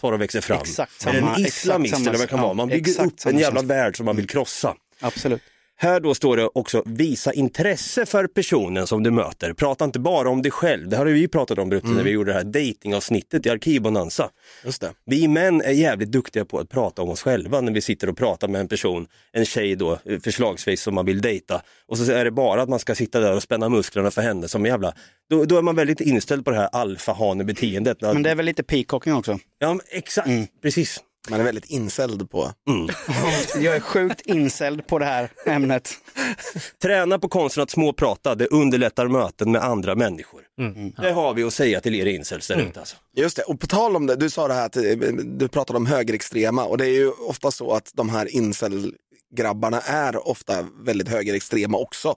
tar och växer fram. Exakt eller samma- en exakt islamist samma- eller vad det kan vara. Man bygger upp en jävla värld som man vill krossa. Absolut. Här då står det också visa intresse för personen som du möter. Prata inte bara om dig själv. Det har vi pratat om Brutte när vi gjorde det här datingavsnittet i Arkivbonanza. Just det. Vi män är jävligt duktiga på att prata om oss själva när vi sitter och pratar med en person, en tjej då, eh, förslagsvis som man vill dejta. Och så är det bara att man ska sitta där och spänna musklerna för henne som jävla, då, då är man väldigt inställd på det här alfahane-beteendet. Men det är väl lite peacocking också? Ja, exakt, precis. Man är väldigt insälld på. <laughs> Jag är sjukt insälld på det här ämnet. Träna på konsten att småprata, det underlättar möten med andra människor. Mm. Det har vi att säga till er incels där ute alltså. Just det, och på tal om det, du sa det här att eh, du pratade om högerextrema och det är ju ofta så att de här incel-grabbarna är ofta väldigt högerextrema också.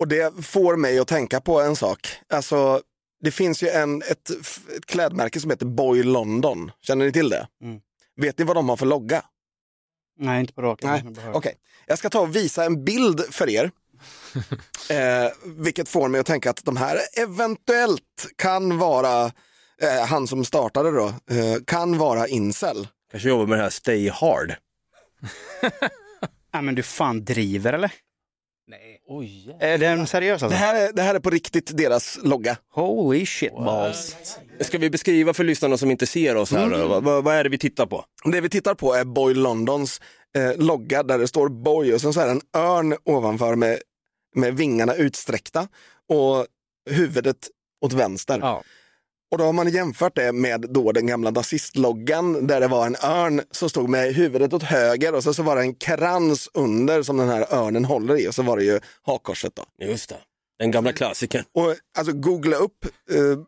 Och det får mig att tänka på en sak. Alltså, det finns ju en, ett, ett klädmärke som heter Boy London. Känner ni till det? Mm. Vet ni vad de har för logga? Nej, inte på raken. Nej, okej. Jag ska ta och visa en bild för er. <laughs> eh, vilket får mig att tänka att de här eventuellt kan vara, eh, han som startade då, eh, kan vara incel. Kanske jobbar med det här Stay Hard. <laughs> Ja, men du fan driver eller? Nej. Oj. Är den seriös alltså? Det här, är, det här är på riktigt deras logga. Holy shit balls. Ska vi beskriva för lyssnarna som inte ser oss här, Mm. vad, vad, vad är det vi tittar på? Det vi tittar på är Boy Londons eh, logga där det står Boy och sen så är det en örn ovanför med, med vingarna utsträckta och huvudet åt vänster. Ja. Och då har man jämfört det med då den gamla nazistloggan där det var en örn som stod med huvudet åt höger och så, så var det en krans under som den här örnen håller i och så var det ju hakkorset då. Just det, den gamla klassikern. Och alltså googla upp eh,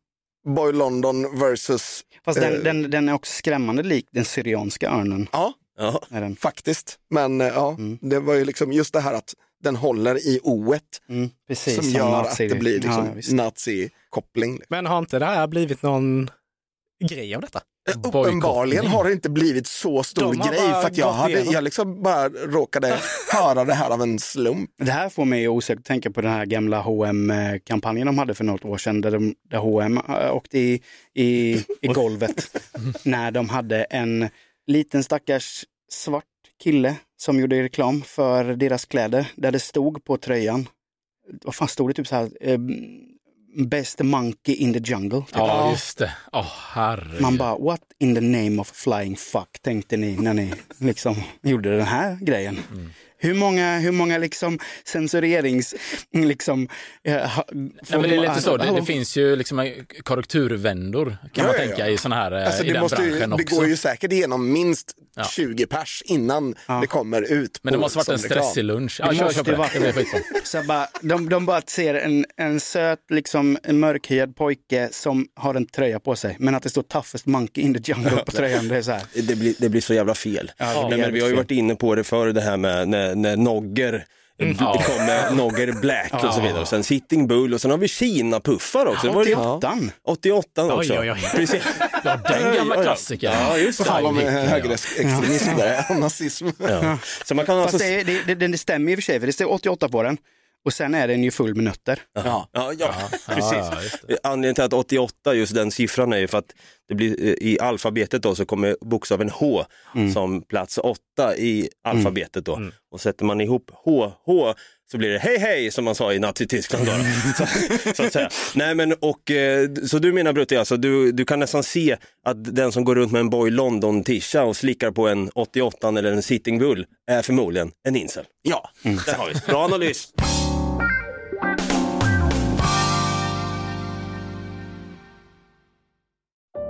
Boy London versus... Fast eh, den, den, den är också skrämmande lik den syrianska örnen. Ja, Ja. Är den. faktiskt. Men eh, ja, det var ju liksom just det här att den håller i o Mm, precis, som som gör nazi. att det blir liksom ja, nazi-koppling. liksom. Men har inte det här blivit någon grej av detta? Eh, Uppenbarligen har det inte blivit så stor grej för att jag, hade, jag liksom bara råkade <laughs> höra det här av en slump. Det här får mig osökt att tänka på den här gamla hm kampanjen de hade för något år sedan där, de, där H&M åkte i, i, i <laughs> golvet. När de hade en liten stackars svart kille som gjorde reklam för deras kläder där det stod på tröjan, vad fan stod det? Typ så här, eh, Best monkey in the jungle. Typ. Ja, just det. Herregud. Man bara, what in the name of flying fuck tänkte ni när ni liksom <laughs> gjorde den här grejen? Mm. Hur många, hur många liksom censurerings... Liksom, eh, ha- Nej, men det är lite så, det, det finns ju liksom korrekturvändor kan man Ja, ja, tänka ja. i såna här, eh, Alltså, i det, den måste ju, branschen det också. går ju säkert igenom minst Ja. 20 pers innan det kommer ut. Men det måste varit en stressig lunch. Det Ja, kör, måste på ju det. Det. Så bara, de, de bara ser en, en söt, liksom, en mörkhyad pojke som har en tröja på sig. Men att det står toughest monkey in the jungle på <laughs> tröjan. Det är så här. Det blir, det blir så jävla fel. Ja, det Nej, men vi har ju varit inne på det förr, det här med när, när Nogger Mm. Det kom med Nogger Black och så vidare. Och sen Sitting Bull och sen har vi Kina-puffar också. Det var det- 88 88 också. Oj, oj, oj. Precis. <laughs> Ja, den gamla klassikern. Ja, just det. ja. högerextremism där, nazism. Ja. Så man kan alltså... Fast det, det, det, det stämmer i och för sig, för det står 88 på den. Och sen är den ju full med nötter. Ja. Ja, ja, <laughs> precis. ja. Anledningen till att 88, just den siffran är ju för att det blir, eh, i alfabetet då så kommer bokstaven H Mm. som plats 8 i alfabetet då. Och sätter man ihop H, H så blir det hej hej som man sa i Nazityskland. Då. <laughs> så, så att säga. Nej men och, eh, så du menar Brutti, alltså, du, du kan nästan se att den som går runt med en Boy London-tisha och slickar på en 88 eller en Sitting Bull är förmodligen en incel. Ja. Där har vi. Bra analys.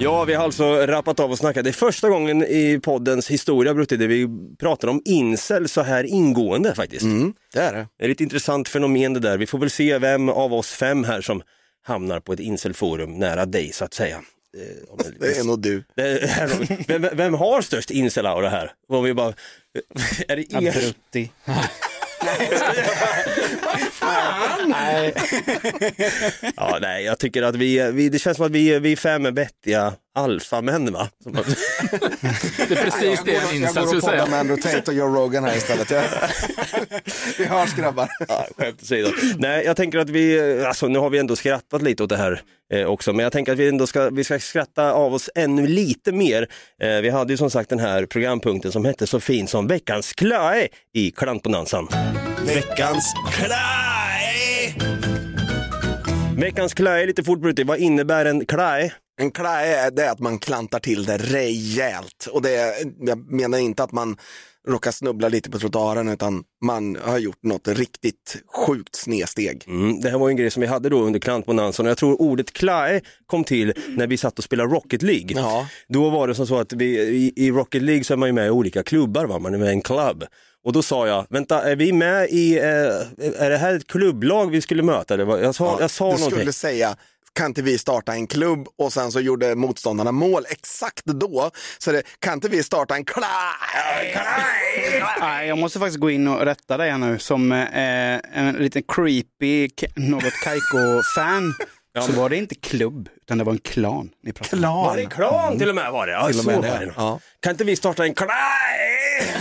Ja, vi har alltså rappat av och snackat. Det är första gången i poddens historia, Brutti, där vi pratar om incel så här ingående faktiskt. Mm, det är det. Det är ett intressant fenomen det där. Vi får väl se vem av oss fem här som hamnar på ett incelforum nära dig så att säga. Eh, Det är nog du. Vem, vem har störst incel-aura här? Om vi bara, <laughs> är det er? Brutti. <laughs> Nej. <laughs> ja, nej, jag tycker att vi, vi det känns som att vi, vi fem är vettiga alfamän va? Som- Det är precis det en Jag incel går och poddar med Andrew Tate och Joe Rogan här istället. Jag... <laughs> Vi hörs grabbar. Ja, skämt åsido. Nej, jag tänker att vi, alltså nu har vi ändå skrattat lite åt det här eh, också, men jag tänker att vi ändå ska, vi ska skratta av oss ännu lite mer. Eh, vi hade ju som sagt den här programpunkten som hette så fin som veckans klöe i klantbonanzan. Veckans klöe! Veckans klöe, lite fort Brutti, vad innebär en klöe? En klä är det att man klantar till det rejält. Och det är, jag menar inte att man råkar snubbla lite på trottoaren utan man har gjort något riktigt sjukt snedsteg. Mm, det här var en grej som vi hade då under klantbonanzan och jag tror ordet klöe kom till när vi satt och spelade Rocket League. Ja. Då var det som så att vi, i, i Rocket League så är man ju med i olika klubbar, va? man är med i en klubb. Och då sa jag, vänta, är vi med i, eh, är det här ett klubblag vi skulle möta? Det var, jag sa, jag sa du någonting. skulle säga, kan inte vi starta en klubb? Och sen så gjorde motståndarna mål exakt då. Så det, kan inte vi starta en klubb? Nej, jag måste faktiskt gå in och rätta dig nu. Som eh, en liten creepy, något Kaiko-fan. Så var det inte klubb, utan det var en klan ni pratade om. Var det en klan till och med var det? Ja, Till och så med var det. Ja. Kan inte vi starta en klan?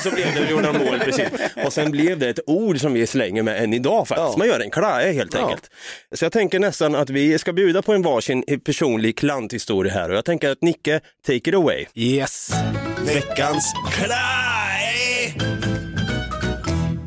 Så blev det, gjorde de mål precis. Och sen blev det ett ord som vi slänger med än idag faktiskt. Ja. Man gör en klae helt Ja. enkelt. Så jag tänker nästan att vi ska bjuda på en varsin personlig klanthistoria här och jag tänker att Nicke, take it away. Yes. Veckans klae!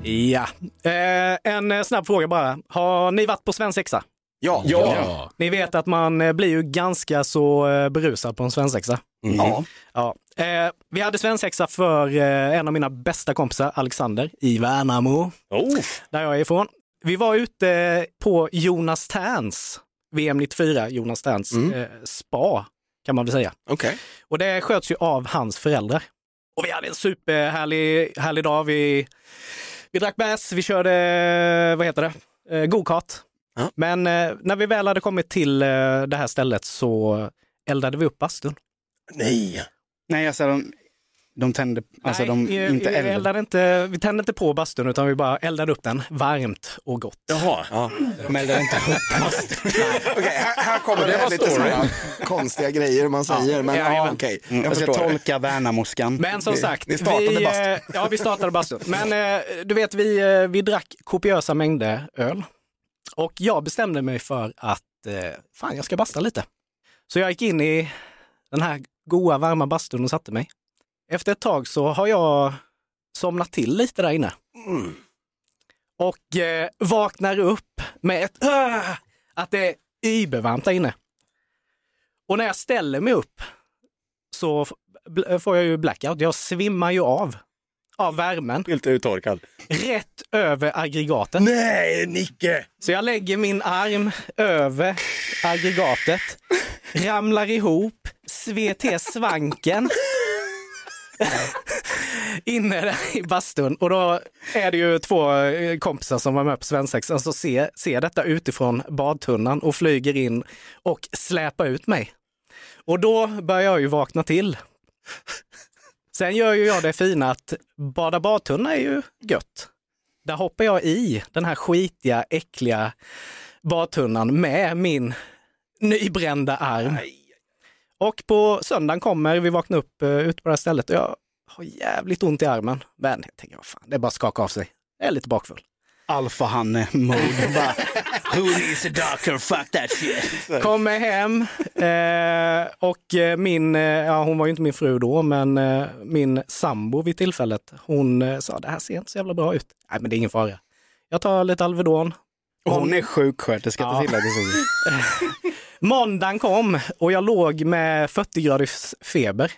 Ja. Eh, en eh, snabb fråga bara. Har ni varit på svensexa? Ja. Ja. Ni vet att man eh, blir ju ganska så eh, berusad på en svensexa. Ja. Ja. Eh, vi hade svensexa för eh, en av mina bästa kompisar, Alexander, i Värnamo, Oh. där jag är ifrån. Vi var ute på Jonas Terns, VM 94, Jonas Terns eh, spa, kan man väl säga. Okej. Och det sköts ju av hans föräldrar. Och vi hade en superhärlig härlig dag. Vi, vi drack bärs, vi körde, vad heter det, eh, go-kart. Ja. Men eh, när vi väl hade kommit till eh, det här stället så eldade vi upp bastun. Nej. Nej, alltså de, de tände, alltså Nej, de vi- inte vi, eldade. eldade inte, vi tände inte på bastun utan vi bara eldade upp den varmt och gott. Jaha. Ja. De eldade inte upp bastun. <laughs> Okej, här, här kommer det det, var lite sådana konstiga grejer man säger. men ja, okej. Jag Jag ska tolka Värnamoskan. Men som sagt, ni startade vi, bastun. eh, ja, vi startade bastun. Men eh, du vet, vi, eh, vi drack kopiösa mängder öl. Och jag bestämde mig för att eh, fan, jag ska basta lite. Så jag gick in i den här goa varma bastun och satte mig. Efter ett tag så har jag somnat till lite där inne. Och eh, vaknar upp med ett "Åh!" att det är übervarmt där inne. Och när jag ställer mig upp så får jag ju blackout. Jag svimmar ju av av värmen Helt uttorkad. rätt över aggregatet. Nej, Nicke! Så jag lägger min arm över aggregatet, ramlar ihop, svet till svanken <laughs> inne där i bastun. Och då är det ju två eh, kompisar som var med på svensexan som ser, ser detta utifrån badtunnan och flyger in och släpar ut mig. Och då börjar jag ju vakna till. Sen gör ju jag det fina att bada badtunna är ju gött. Där hoppar jag i den här skitiga, äckliga badtunnan med min nybrända arm. Och på söndagen kommer, vi vaknar upp uh, ute på det här stället och jag har jävligt ont i armen. Men jag tänker, vad fan, det är bara att skaka av sig. Jag är lite bakfull. Alfahanne-mode. <laughs> Who needs a doctor? Fuck that shit. Kommer hem eh, och eh, min, eh, ja hon var ju inte min fru då, men eh, min sambo vid tillfället, hon eh, sa det här ser inte så jävla bra ut. Nej men det är ingen fara. Jag tar lite Alvedon. Och hon är sjuksköterska Ja. till. <laughs> Måndagen kom och jag låg med 40 graders feber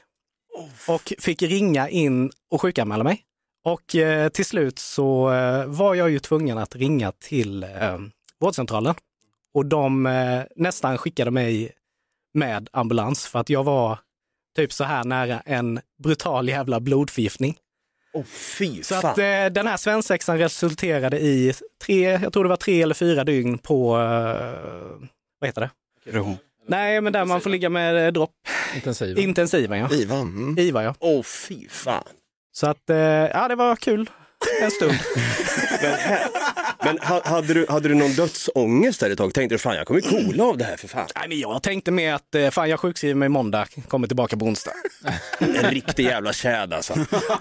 och fick ringa in och sjukanmäla mig. Och eh, till slut så eh, var jag ju tvungen att ringa till eh, vårdcentralen och de eh, nästan skickade mig med ambulans för att jag var typ så här nära en brutal jävla blodförgiftning. Oh, fy Så fan. att eh, den här svensexan resulterade i tre, jag tror det var tre eller fyra dygn på, eh, vad heter det? Nej, men där man får ligga med eh, dropp. Intensiva. Intensiva, ja. IVA. Mm. IVA, ja. Åh, oh, fy fan. Så att, eh, ja det var kul en stund. <laughs> Men, men ha- hade, du, hade du någon dödsångest där ett tag? Tänkte du fan jag kommer coola av det här för fan. Nej, men jag tänkte med att eh, fan jag sjukskriver mig måndag, kommer tillbaka på onsdag. <laughs> En riktig jävla tjäd alltså.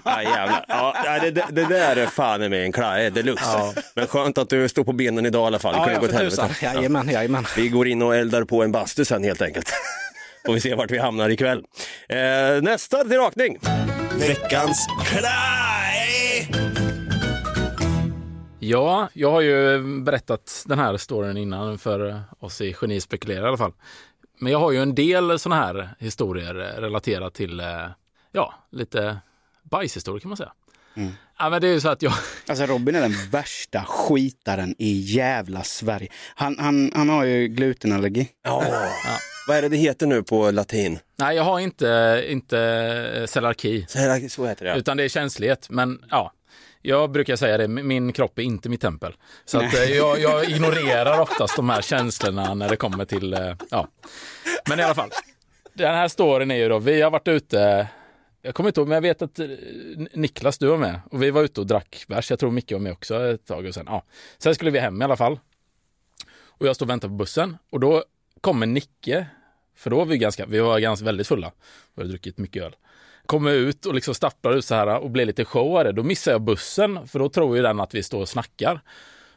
Ja, jävlar. Ja, det, det, det där är fan med en klaje deluxe. Ja. Men skönt att du står på benen idag i alla fall. Det kunde ja, gå åt för helvete. Jajamän, jajamän. Vi går in och eldar på en bastu sen helt enkelt. <laughs> Får vi se vart vi hamnar ikväll. Eh, nästa till rakning. Veckans kraj! Ja, jag har ju berättat den här storyn innan för oss i Geni spekulerar i alla fall. Men jag har ju en del sådana här historier relaterat till, eh, ja, lite bajshistorier kan man säga. Mm. Ja, men det är ju så att jag... Alltså Robin är den värsta skitaren i jävla Sverige. Han, han, han har ju glutenallergi. Ja. Vad är det det heter nu på latin? Nej, jag har inte, inte celarki. Så heter det. Utan det är känslighet. Men ja, jag brukar säga det, min kropp är inte mitt tempel. Så att, eh, jag, jag ignorerar oftast de här känslorna när det kommer till, eh, ja. Men i alla fall, den här storyn är ju då, vi har varit ute, jag kommer inte ihåg, men jag vet att eh, Niklas, du var med. Och vi var ute och drack bärs, jag tror Micke var med också ett tag. Och sen, ja. sen skulle vi hem i alla fall. Och jag står och väntar på bussen och då kommer Nicke, för då var vi ganska, vi var ganska väldigt fulla. Vi hade druckit mycket öl. Kommer ut och liksom stapplar ut så här och blir lite showare. Då missar jag bussen, för då tror ju den att vi står och snackar.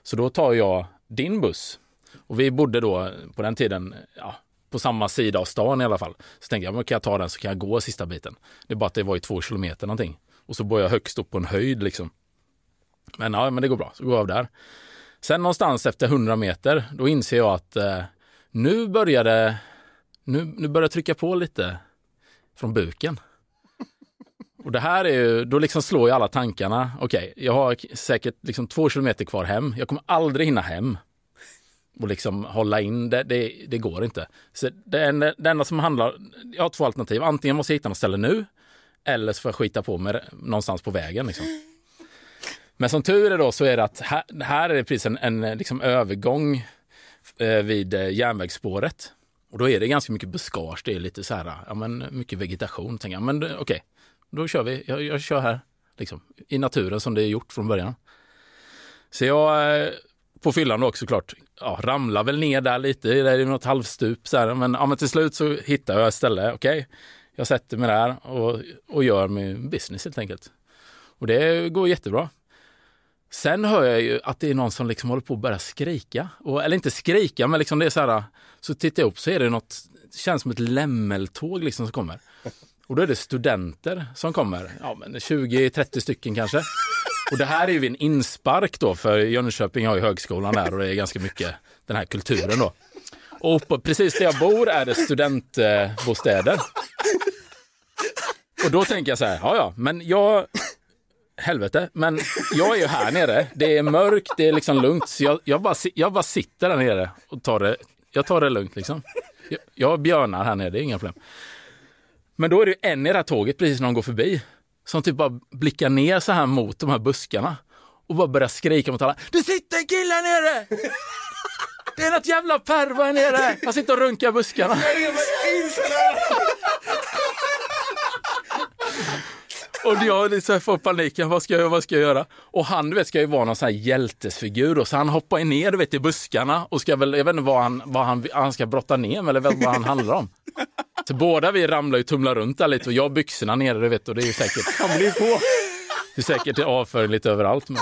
Så då tar jag din buss. Och vi bodde då på den tiden, ja, på samma sida av stan i alla fall. Så tänkte jag, men kan jag ta den så kan jag gå sista biten. Det är bara att det var i två kilometer någonting. Och så bor jag högst upp på en höjd liksom. Men ja, men det går bra, så går jag av där. Sen någonstans efter 100 meter, då inser jag att eh, nu börjar det, nu, nu börjar jag trycka på lite från buken. Och det här är ju, då liksom slår ju alla tankarna. Okej, jag har säkert liksom två kilometer kvar hem. Jag kommer aldrig hinna hem. Och liksom hålla in det, det, det går inte. Så det, enda, det enda som handlar, jag har två alternativ. Antingen måste jag hitta något ställe nu, eller så får jag skita på mig någonstans på vägen. Liksom. Men som tur är då så är det att här, här är det precis en, en liksom övergång eh, vid eh, järnvägsspåret. Och då är det ganska mycket buskage, det är lite så här, ja men mycket vegetation. Tänker jag, men okej, okej, då kör vi, jag, jag kör här, liksom, i naturen som det är gjort från början. Så jag, eh, på fyllan då också såklart, ja, ramlar väl ner där lite, det är något halvstup så här, men, ja, men till slut så hittar jag ett ställe, okej, jag sätter mig där och, och gör min business helt enkelt. Och det går jättebra. Sen hör jag ju att det är någon som liksom håller på att börja skrika. Och, eller inte skrika, men liksom det är så här, så tittar jag upp så är det något, det känns som ett lämmeltåg liksom som kommer. Och då är det studenter som kommer, ja men 20-30 stycken kanske. Och det här är ju en inspark då, för Jönköping har ju högskolan där och det är ganska mycket den här kulturen då. Och på, precis där jag bor är det studentbostäder. Och då tänker jag så här, ja ja, men jag, helvete, men jag är ju här nere, det är mörkt, det är liksom lugnt, så jag, jag, bara, jag bara sitter där nere och tar det, jag tar det lugnt liksom. Jag, jag björnar här nere, det är inga problem. Men då är det ju en i det här tåget precis när de går förbi, som typ bara blickar ner så här mot de här buskarna och bara börjar skrika mot alla. Det sitter en kille här nere! <laughs> Det är något jävla pervo här nere! Han sitter och runkar buskarna. Och jag liksom får paniken, vad ska jag vad ska jag göra? Och han du vet, ska ju vara någon sån här hjältesfigur och så han hoppar ju ner du vet, i buskarna och ska väl, jag vet inte vad han, vad han, han ska brotta ner med eller vad han handlar om. Så båda vi ramlar ju tumlar runt där lite och jag har byxorna nere du vet och det är ju säkert, han blir på. Det är säkert avföring lite överallt. Men,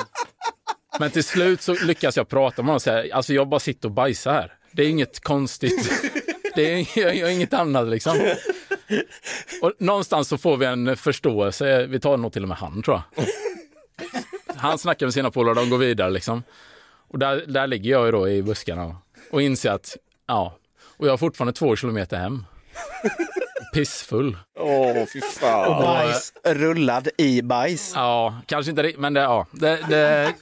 men till slut så lyckas jag prata med honom och säga, alltså jag bara sitter och bajsar här. Det är inget konstigt. Det är, jag gör inget annat liksom. <laughs> Och någonstans så får vi en förståelse, vi tar nog till och med han tror jag. <laughs> Han snackar med sina polare, de går vidare liksom. Och där, där ligger jag ju då i buskarna och, och inser att, ja, och jag har fortfarande två kilometer hem. Pissfull. Åh, fy fan. Och bajs rullad i bajs. Ja, kanske inte det, men det, ja. Det, det,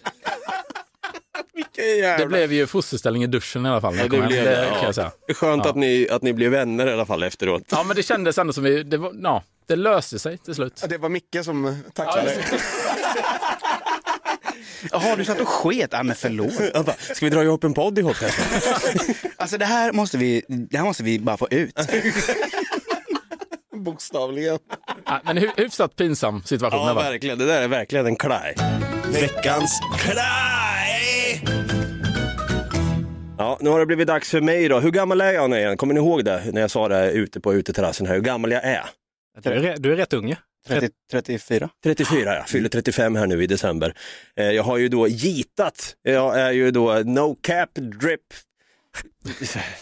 Det blev ju fosterställning i duschen i alla fall. Ja, det blev det det, kan ja. jag säga. Skönt Ja. att, ni, att ni blev vänner i alla fall efteråt. Ja, men det kändes ändå som vi, det, var, ja, det löste sig till slut. Ja, det var Micke som tackade dig. <laughs> Jaha, du satt och sket? Ja, men förlåt. <laughs> Bara, Ska vi dra ihop en podd ihop? <laughs> Alltså det här måste vi, det här måste vi bara få ut. Bokstavligen. Ja, men hy- hyfsat pinsam situation. Ja, verkligen. Det där är verkligen en klaj. Veckans klaj! Ja, nu har det blivit dags för mig då. Hur gammal är jag nu igen? Kommer ni ihåg det när jag sa det ute på uteterrassen här? Hur gammal jag är? Du är, du är rätt ung ju. 30, 34. 34, jag fyller 35 här nu i december. Eh, Jag har ju då gitat. Jag är ju då no cap drip.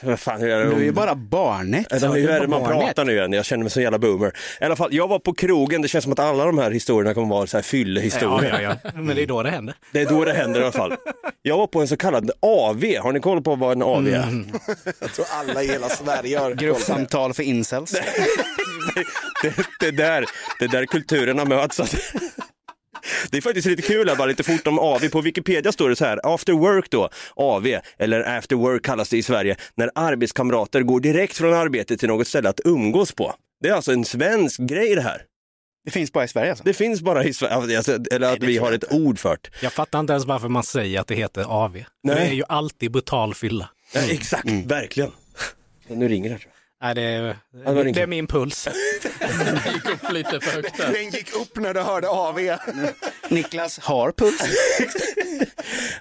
Vad fan, hur är det? Du är ju bara barnet. Ja, Hur är det man Barnet. pratar nu igen? Jag känner mig så jävla boomer. I alla fall, jag var på krogen. Det känns som att alla de här historierna kommer vara så här fyllehistorier. Ja, ja, ja. Men det är då det händer. Det är då det händer i alla fall. Jag var på en så kallad AV. Har ni koll på vad en AV är? Mm. Jag tror alla i hela Sverige har Gruppsamtal för incels. <laughs> det, det, där, det där kulturerna möts. <laughs> <laughs> Alltså. Det är faktiskt lite kul här, bara lite fort om AV. På Wikipedia står det så här, after work då, AV, eller after work kallas det i Sverige, när arbetskamrater går direkt från arbetet till något ställe att umgås på. Det är alltså en svensk grej det här. Det finns bara i Sverige alltså? Det finns bara i Sverige, alltså, eller att vi har ett ord för det. Jag fattar inte ens varför man säger att det heter AV. Nej. Det är ju alltid brutal fylla. Ja, exakt, verkligen. Nu ringer det tror jag. Nej, det, är, det det är min puls. Det <laughs> gick upp lite för högt där. Den gick upp när du hörde AV. Niklas har puls.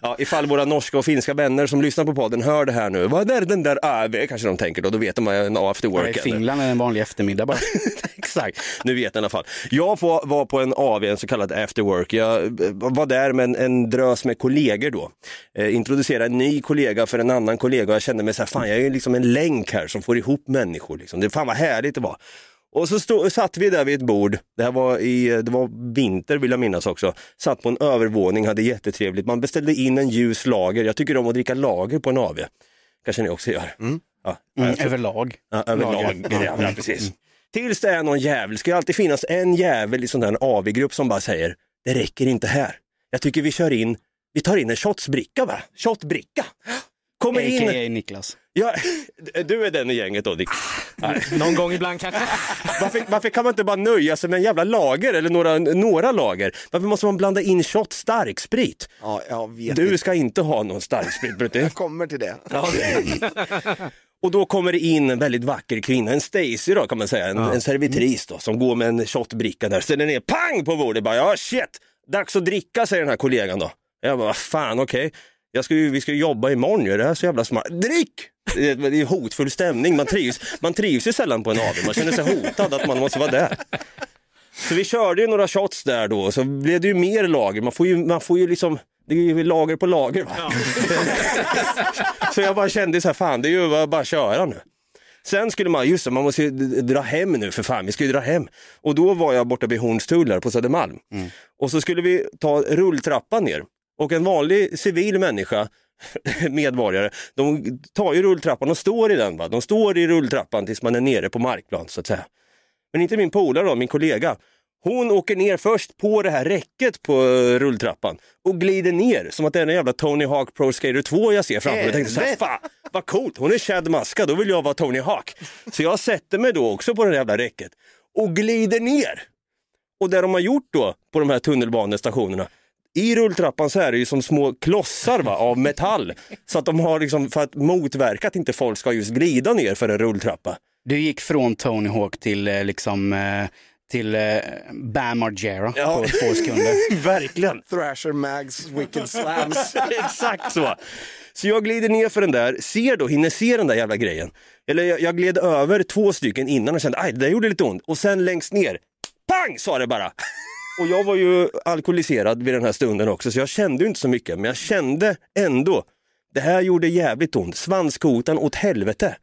Ja, ifall våra norska och finska vänner som lyssnar på podden hör det här nu, vad är den där AV? Kanske de tänker då, då vet de vad en after work I är. Finland är en vanlig eftermiddag bara. <laughs> Exakt, nu vet jag i alla fall. Jag var, på en AV, en så kallad after work. Jag eh, var där med en, en drös med kollegor då. Eh, introducerade en ny kollega för en annan kollega och jag kände mig så här, fan jag är ju liksom en länk här som får ihop människor. Liksom. Det fan vad härligt det var. Och så stod, satt vi där vid ett bord, det här var, i, det var vinter vill jag minnas också, satt på en övervåning, hade jättetrevligt. Man beställde in en ljus lager, jag tycker om att dricka lager på en AV. Kanske ni också gör? Ja, Mm, tror- överlag. Ja, överlag. Lager. Ja, ja, precis. Tills det är någon jävel, ska ju alltid finnas en jävel i sån där AV-grupp som bara säger, det räcker inte här. Jag tycker vi kör in, vi tar in en shotsbricka va? Shotbricka. Kommer in, A.k.a. Niklas. ja, <laughs> du är den i gänget då Dick. Nej. Någon gång ibland kanske. <laughs> Varför, varför kan man inte bara nöja sig med en jävla lager eller några, några lager? Varför måste man blanda in shot starksprit? Ja, jag vet Du inte. ska inte ha någon starksprit Brutti. Jag kommer till det. Och då kommer det in en väldigt vacker kvinna, en Stacy då kan man säga, en, en servitris då, som går med en shotbricka där, ställer ner pang på bordet, bara ja shit, dags att dricka säger den här kollegan då. Jag bara, vad fan okej, jag ska ju, vi ska ju jobba imorgon ju, det här är så jävla smart. Drick! Det är, det är hotfull stämning, man trivs, man trivs ju sällan på en AW, man känner sig hotad att man måste vara där. Så vi körde ju några shots där då, så blev det ju mer lager, man får ju, man får ju liksom det är ju lager på lager. Va? <laughs> så jag bara kände så här, fan det är ju bara, att köra nu. Sen skulle man, just det, man måste ju dra hem nu för fan, vi ska ju dra hem. Och då var jag borta vid Hornstull på Södermalm. Och så skulle vi ta rulltrappan ner. Och en vanlig civil människa, <laughs> medborgare, de tar ju rulltrappan och står i den. Va? De står i rulltrappan tills man är nere på markplan så att säga. Men inte min polare min kollega. Hon åker ner först på det här räcket på eh, rulltrappan och glider ner som att det är en jävla Tony Hawk Pro Skater 2 jag ser framför mig. Jag tänkte så här, fan vad coolt, hon är Chad Maska, då vill jag vara Tony Hawk. Så jag sätter mig då också på det jävla räcket och glider ner. Och det de har gjort då på de här tunnelbanestationerna, i rulltrappan så är det ju som små klossar va, av metall. <laughs> Så att de har liksom, för att motverka att inte folk ska just glida ner för en rulltrappa. Du gick från Tony Hawk till eh, liksom eh, till eh, Bam Margera Ja. på två sekunder. <laughs> Verkligen. Thrasher Mags Wicked Slams. <laughs> Exakt så. Så jag glider ner för den där, ser då, hinner se den där jävla grejen. Eller jag, jag gled över två stycken innan och kände, aj det där gjorde lite ont. Och sen längst ner, pang sa det bara. Och jag var ju alkoholiserad vid den här stunden också, så jag kände ju inte så mycket. Men jag kände ändå, det här gjorde jävligt ont. Svanskotan åt helvete.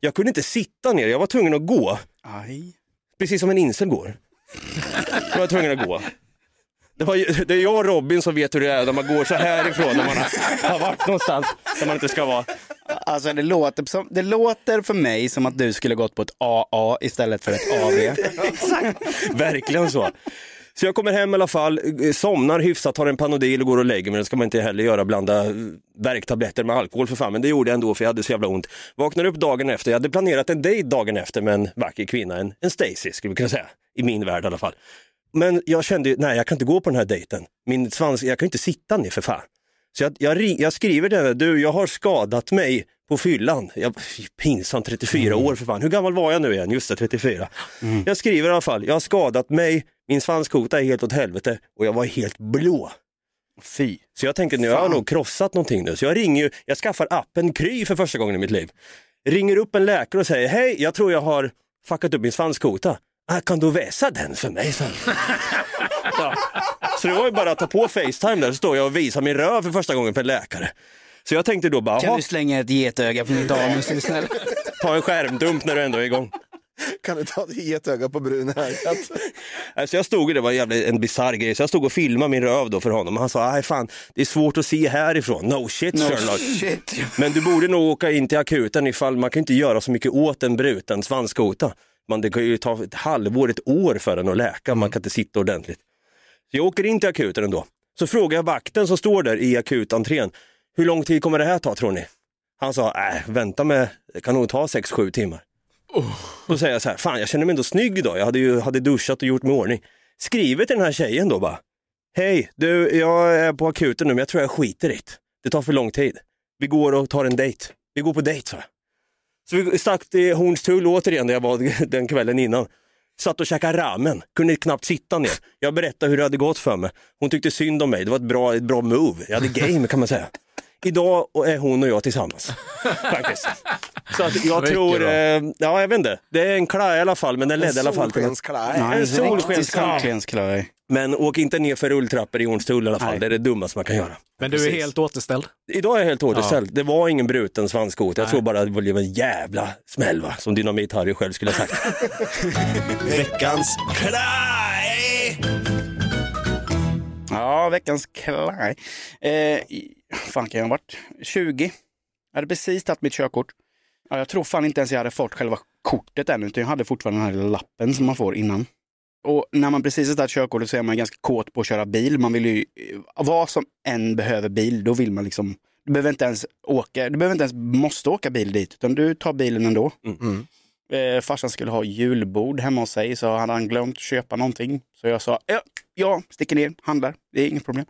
Jag kunde inte sitta ner, jag var tvungen att gå. Aj. Precis som en insel går. Jag var tvungen att gå. Det, var, det är jag och Robin som vet hur det är när man går så här ifrån när man har, har varit någonstans där man inte ska vara. Alltså det låter, som, det låter för mig som att du skulle gått på ett AA istället för ett AV. <laughs> Exakt, verkligen så. Så jag kommer hem i alla fall, eh, somnar hyfsat, tar en Panodil och går och lägger mig. Det ska man inte heller göra, blanda, eh, värktabletter med alkohol för fan, men det gjorde jag ändå för jag hade så jävla ont. Vaknar upp dagen efter, jag hade planerat en dejt dagen efter med en vacker kvinna, en, en Stacy skulle vi kunna säga, i min värld i alla fall. Men jag kände, nej jag kan inte gå på den här dejten. Min svans, jag kan inte sitta ner för fan. Så jag, jag, jag skriver till henne, du jag har skadat mig på fyllan. Jag, pinsamt, 34 år för fan. Hur gammal var jag nu igen? Just det, 34. Jag skriver i alla fall, jag har skadat mig, min svanskota är helt åt helvete och jag var helt blå. Fy. Så jag tänkte nu jag har nog krossat någonting nu. Så jag ringer ju, jag skaffar appen Kry för första gången i mitt liv. Ringer upp en läkare och säger, hej jag tror jag har fuckat upp min svanskota. Ah, kan du väsa den för mig? Så, <laughs> så det var ju bara att ta på Facetime där så står jag och visar min röv för första gången för en läkare. Så jag tänkte då bara, Kan "Jaha, du slänga ett getöga på min dam så är du snäll? <laughs> ta en skärmdump när du ändå är igång. Kan du ta ett getöga på bruna <laughs> ögat? Alltså jag stod, det var en, jävla, en bisarr grej, så jag stod och filmade min röv då för honom. Han sa, nej fan, det är svårt att se härifrån. No shit No Sherlock. shit. Men du borde nog åka in till akuten ifall man kan inte göra så mycket åt en bruten svanskota. Man, det kan ju ta ett halvår, ett år för den att läka, man kan inte sitta ordentligt. Så jag åker in till akuten ändå. Så frågar jag vakten som står där i akutentrén, hur lång tid kommer det här ta tror ni? Han sa, äh, vänta med, det kan nog ta 6-7 timmar. Då säger jag så här, fan jag känner mig ändå snygg idag, jag hade ju hade duschat och gjort mig i ordning. Skriver till den här tjejen då bara, hej du jag är på akuten nu men jag tror jag skiter i det. Det tar för lång tid. Vi går och tar en dejt. Vi går på dejt sa jag. Så vi stack till Hornstull återigen där jag var <laughs> den kvällen innan. Satt och käkade ramen, kunde knappt sitta ner. Jag berättade hur det hade gått för mig. Hon tyckte synd om mig, det var ett bra, ett bra move. Jag hade game kan man säga. Idag är hon och jag tillsammans. <laughs> Faktiskt. Så att jag Mycket tror, eh, ja jag vet inte, det är en klaj i alla fall men den En ledde i alla fall till solskensklaj. Nej, En solskensklaj. solskensklaj. Men åk inte ner för rulltrappor i Hornstull i alla fall, Nej. det är det dummaste man kan göra. Men du är Precis. helt återställd. Idag är jag helt återställd. Det var ingen bruten svanskota. Jag tror bara det blev en jävla smäll va? Som Dynamit-Harry själv skulle ha sagt. <laughs> Veckans klaj! Ja, veckans klaj. Eh, fan kan jag ha varit? 20. Jag hade precis tagit mitt körkort. Ja, jag tror fan inte ens jag hade fått själva kortet än, utan jag hade fortfarande den här lilla lappen som man får innan. Och när man precis har tagit körkortet så är man ganska kåt på att köra bil. Man vill ju, vad som än behöver bil, då vill man liksom, du behöver inte ens åka, du behöver inte ens måste åka bil dit, utan du tar bilen ändå. Mm. Eh, farsan skulle ha julbord hemma hos sig, så hade han glömt köpa någonting. Så jag sa, ja, jag sticker ner, handlar, det är inget problem.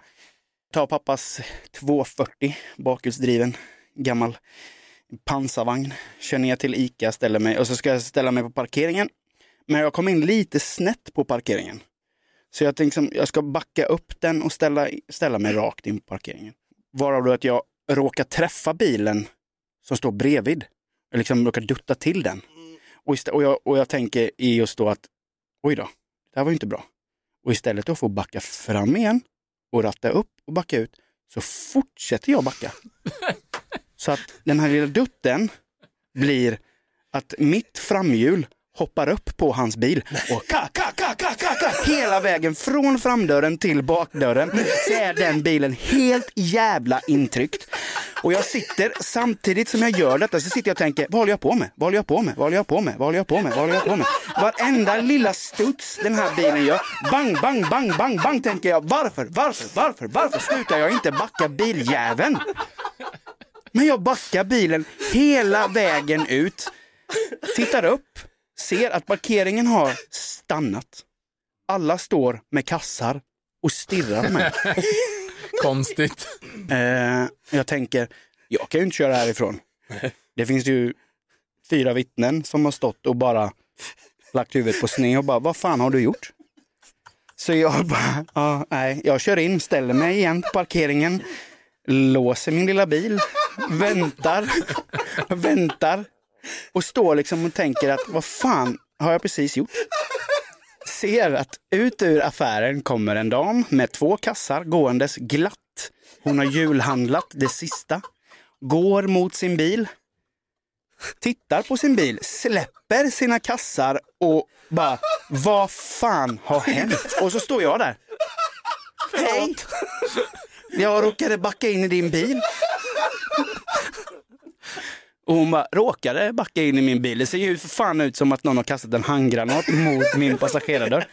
Ta pappas 240 bakhjulsdriven gammal pansarvagn, kör ner till Ica, ställer mig och så ska jag ställa mig på parkeringen. Men jag kom in lite snett på parkeringen. Så jag tänkte att jag ska backa upp den och ställa, ställa mig rakt in på parkeringen. Varav då att jag råkar träffa bilen som står bredvid. Jag liksom råkar dutta till den. Och, istä- och, jag, och jag tänker i just då att oj då, det här var ju inte bra. Och istället då för att backa fram igen och ratta upp och backa ut så fortsätter jag backa. Så att den här lilla dutten blir att mitt framhjul hoppar upp på hans bil och ka, ka, ka, ka, ka, ka, hela vägen från framdörren till bakdörren så är den bilen helt jävla intryckt. Och jag sitter, samtidigt som jag gör detta, så sitter jag och tänker, vad håller jag på med? Vad håller jag på med? Vad håller jag på med? Vad håller jag på med? Vad håller jag på med? Varenda lilla studs den här bilen gör, bang, bang, bang, bang, bang, tänker jag, varför, varför, varför, varför slutar jag inte backa biljäveln? Men jag backar bilen hela vägen ut, tittar upp, ser att parkeringen har stannat. Alla står med kassar och stirrar på mig. <laughs> Konstigt. Eh, jag tänker, jag kan ju inte köra härifrån. Det finns ju fyra vittnen som har stått och bara lagt huvudet på sned och bara, vad fan har du gjort? Så jag bara, ja, nej, jag kör in, ställer mig igen på parkeringen, låser min lilla bil, väntar, väntar och står liksom och tänker att vad fan har jag precis gjort? Ser att ut ur affären kommer en dam med två kassar gåendes glatt. Hon har julhandlat det sista, går mot sin bil, tittar på sin bil, släpper sina kassar och bara, vad fan har hänt? Och så står jag där. Hej! Jag råkade backa in i din bil. Och hon bara, råkade backa in i min bil. Det ser ju för fan ut som att någon har kastat en handgranat mot min passagerardörr.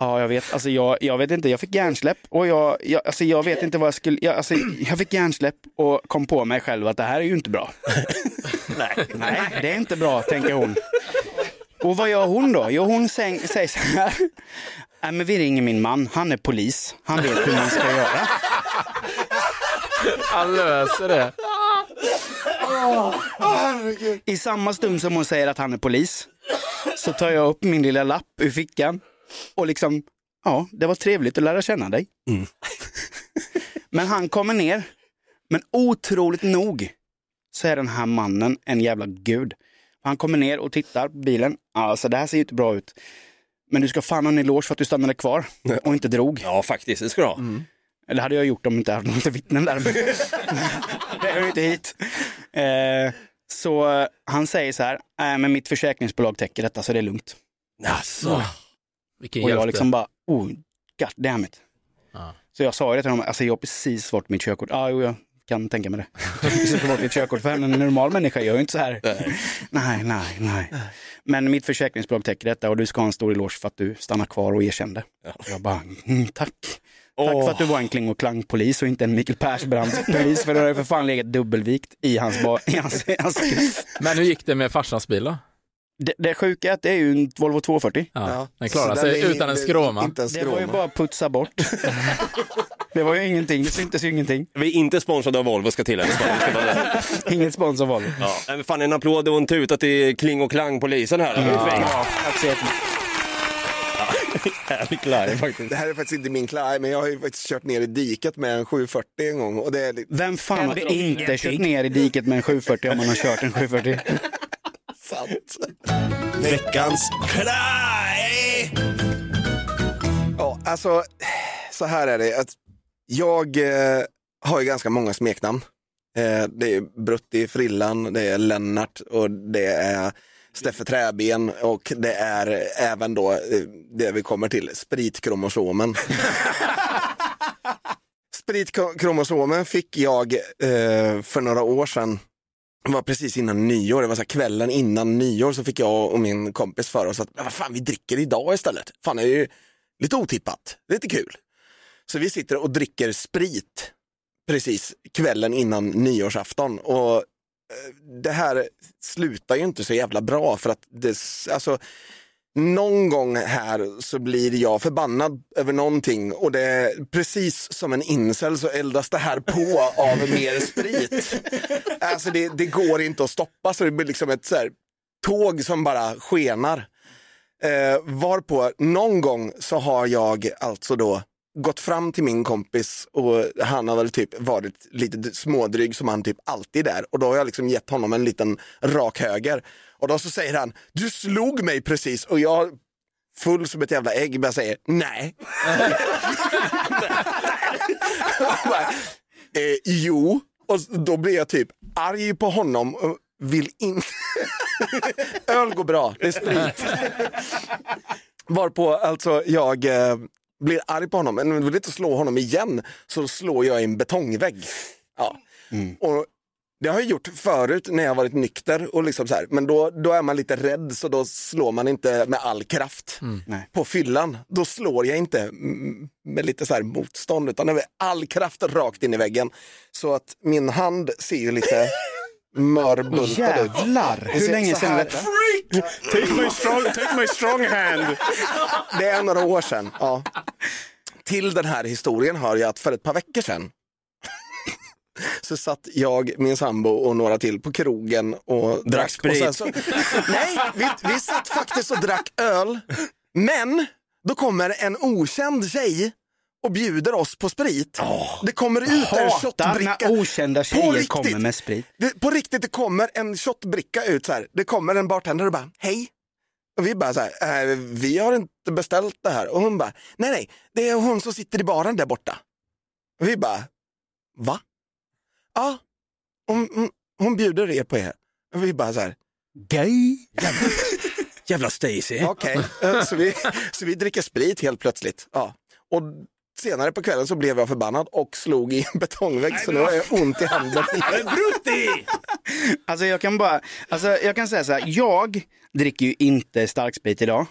Ja, jag vet. Alltså, jag, jag vet inte. Jag fick hjärnsläpp och jag, jag, alltså, jag vet inte vad jag skulle... Jag, alltså, jag fick hjärnsläpp och kom på mig själv att det här är ju inte bra. <laughs> nej, nej, det är inte bra, tänker hon. Och vad gör hon då? Jo, hon säng, säger så här. Nej, men vi ringer min man. Han är polis. Han vet hur man ska göra. Han löser det. I samma stund som hon säger att han är polis så tar jag upp min lilla lapp ur fickan och liksom, ja, det var trevligt att lära känna dig. <laughs> Men han kommer ner, men otroligt nog så är den här mannen en jävla gud. Han kommer ner och tittar på bilen. Alltså det här ser ju inte bra ut. Men du ska fan ha en eloge för att du stannade kvar och inte drog. Ja, faktiskt, det ska du ha. Eller hade jag gjort om jag inte hade några vittnen där. <laughs> Det hör ju inte hit. Eh, så han säger så här, nej men mitt försäkringsbolag täcker detta så det är lugnt. Alltså. Vilken och jag hjälte. liksom bara, oh, god damn it. Ja. Så jag sa ju det till honom, alltså jag har precis fått mitt körkort. Ja, jo, jag kan tänka mig det. Jag har precis fått mitt körkort, för en normal människa gör ju inte så här. Nej, nej, nej. Men mitt försäkringsbolag täcker detta och du ska ha en stor eloge för att du stannar kvar och erkände. Och jag bara, mm, tack. Tack Åh. för att du var en Kling och Klang-polis och inte en Mikael Persbrandt-polis, för då har för fan legat dubbelvikt i hans, i hans, i hans Men hur gick det med farsans bil då? det, det sjuka är att det är ju en Volvo 240. Ja, den klarar sig utan en skråma. Det var ju bara putsa bort. <laughs> det var ju ingenting, det syntes ju ingenting. Vi är inte sponsrade av Volvo ska tilläggas. <laughs> Inget spons av Volvo. Ja, men fan en applåd och en tuta till Kling och Klang-polisen här. Ja. Ja. Tack så jättemycket. <laughs> Härlig klang faktiskt. Det här är faktiskt inte min klaj, men jag har ju faktiskt kört ner i diket med en 740 en gång. Och det är lite Vem fan har inte kört ner i diket med en 740 om man har kört en 740? <laughs> sant. Veckans klaj! Ja, alltså så här är det. Att jag eh, har ju ganska många smeknamn. Eh, det är Brutti Frillan, det är Lennart och det är Steffe Träben och det är även då eh, det vi kommer till, spritkromosomen. <laughs> Spritkromosomen fick jag eh, för några år sedan. Det var precis innan nyår, det var så kvällen innan nyår så fick jag och min kompis för oss att "Men vad fan vi dricker idag istället. Fan det är ju lite otippat, lite kul. Så vi sitter och dricker sprit precis kvällen innan nyårsafton och det här slutar ju inte så jävla bra för att det, alltså, någon gång här så blir jag förbannad över någonting och det är precis som en incel så eldas det här på <laughs> av mer sprit. Alltså det, det går inte att stoppa så det blir liksom ett så här, tåg som bara skenar. Eh, varpå någon gång så har jag alltså då gått fram till min kompis och han har väl typ varit lite smådryg som han typ alltid är och då har jag liksom gett honom en liten rak höger och då så säger han du slog mig precis och jag full som ett jävla ägg bara säger nej. Bara, <laughs> eh, jo, och då blir jag typ arg på honom och vill inte... <laughs> Öl går bra, det är sprit. <laughs> Varpå alltså jag eh, blir arg på honom, men vill inte slå honom igen så slår jag i en betongvägg. Ja. Och det har jag gjort förut när jag varit nykter, och liksom så här, men då, då är man lite rädd så då slår man inte med all kraft. På fyllan, då slår jag inte mm, med lite så här motstånd utan med all kraft rakt in i väggen. Så att min hand ser ju lite mörbultad ut. Jävlar, hur Så- länge sedan detta? Take my strong, take my strong hand. Det är några år sedan. Ja. Till den här historien hör jag att för ett par veckor sedan <laughs> så satt jag, min sambo och några till på krogen och drack sprit. Och så, nej, vi, vi satt faktiskt och drack öl. Men då kommer en okänd tjej och bjuder oss på sprit. Det kommer ut en shotbricka. när okända tjejer riktigt. kommer med sprit. Det, på riktigt, det kommer en shotbricka ut så här. Det kommer en bartender och bara, hej. Och vi bara så här, äh, vi har inte beställt det här. Och hon bara, nej nej, det är hon som sitter i baren där borta. Och vi bara, va? Ja, hon, hon, hon bjuder er på er. Och vi bara så här, Gay? Jävla Stacy. Okej, eh, så, vi, så vi dricker sprit helt plötsligt. Ja. Och senare på kvällen så blev jag förbannad och slog i en <laughs> betongvägg så nu har jag ont i handen. Brutti! <laughs> Alltså jag kan bara, alltså jag kan säga så här, jag dricker ju inte starksprit idag.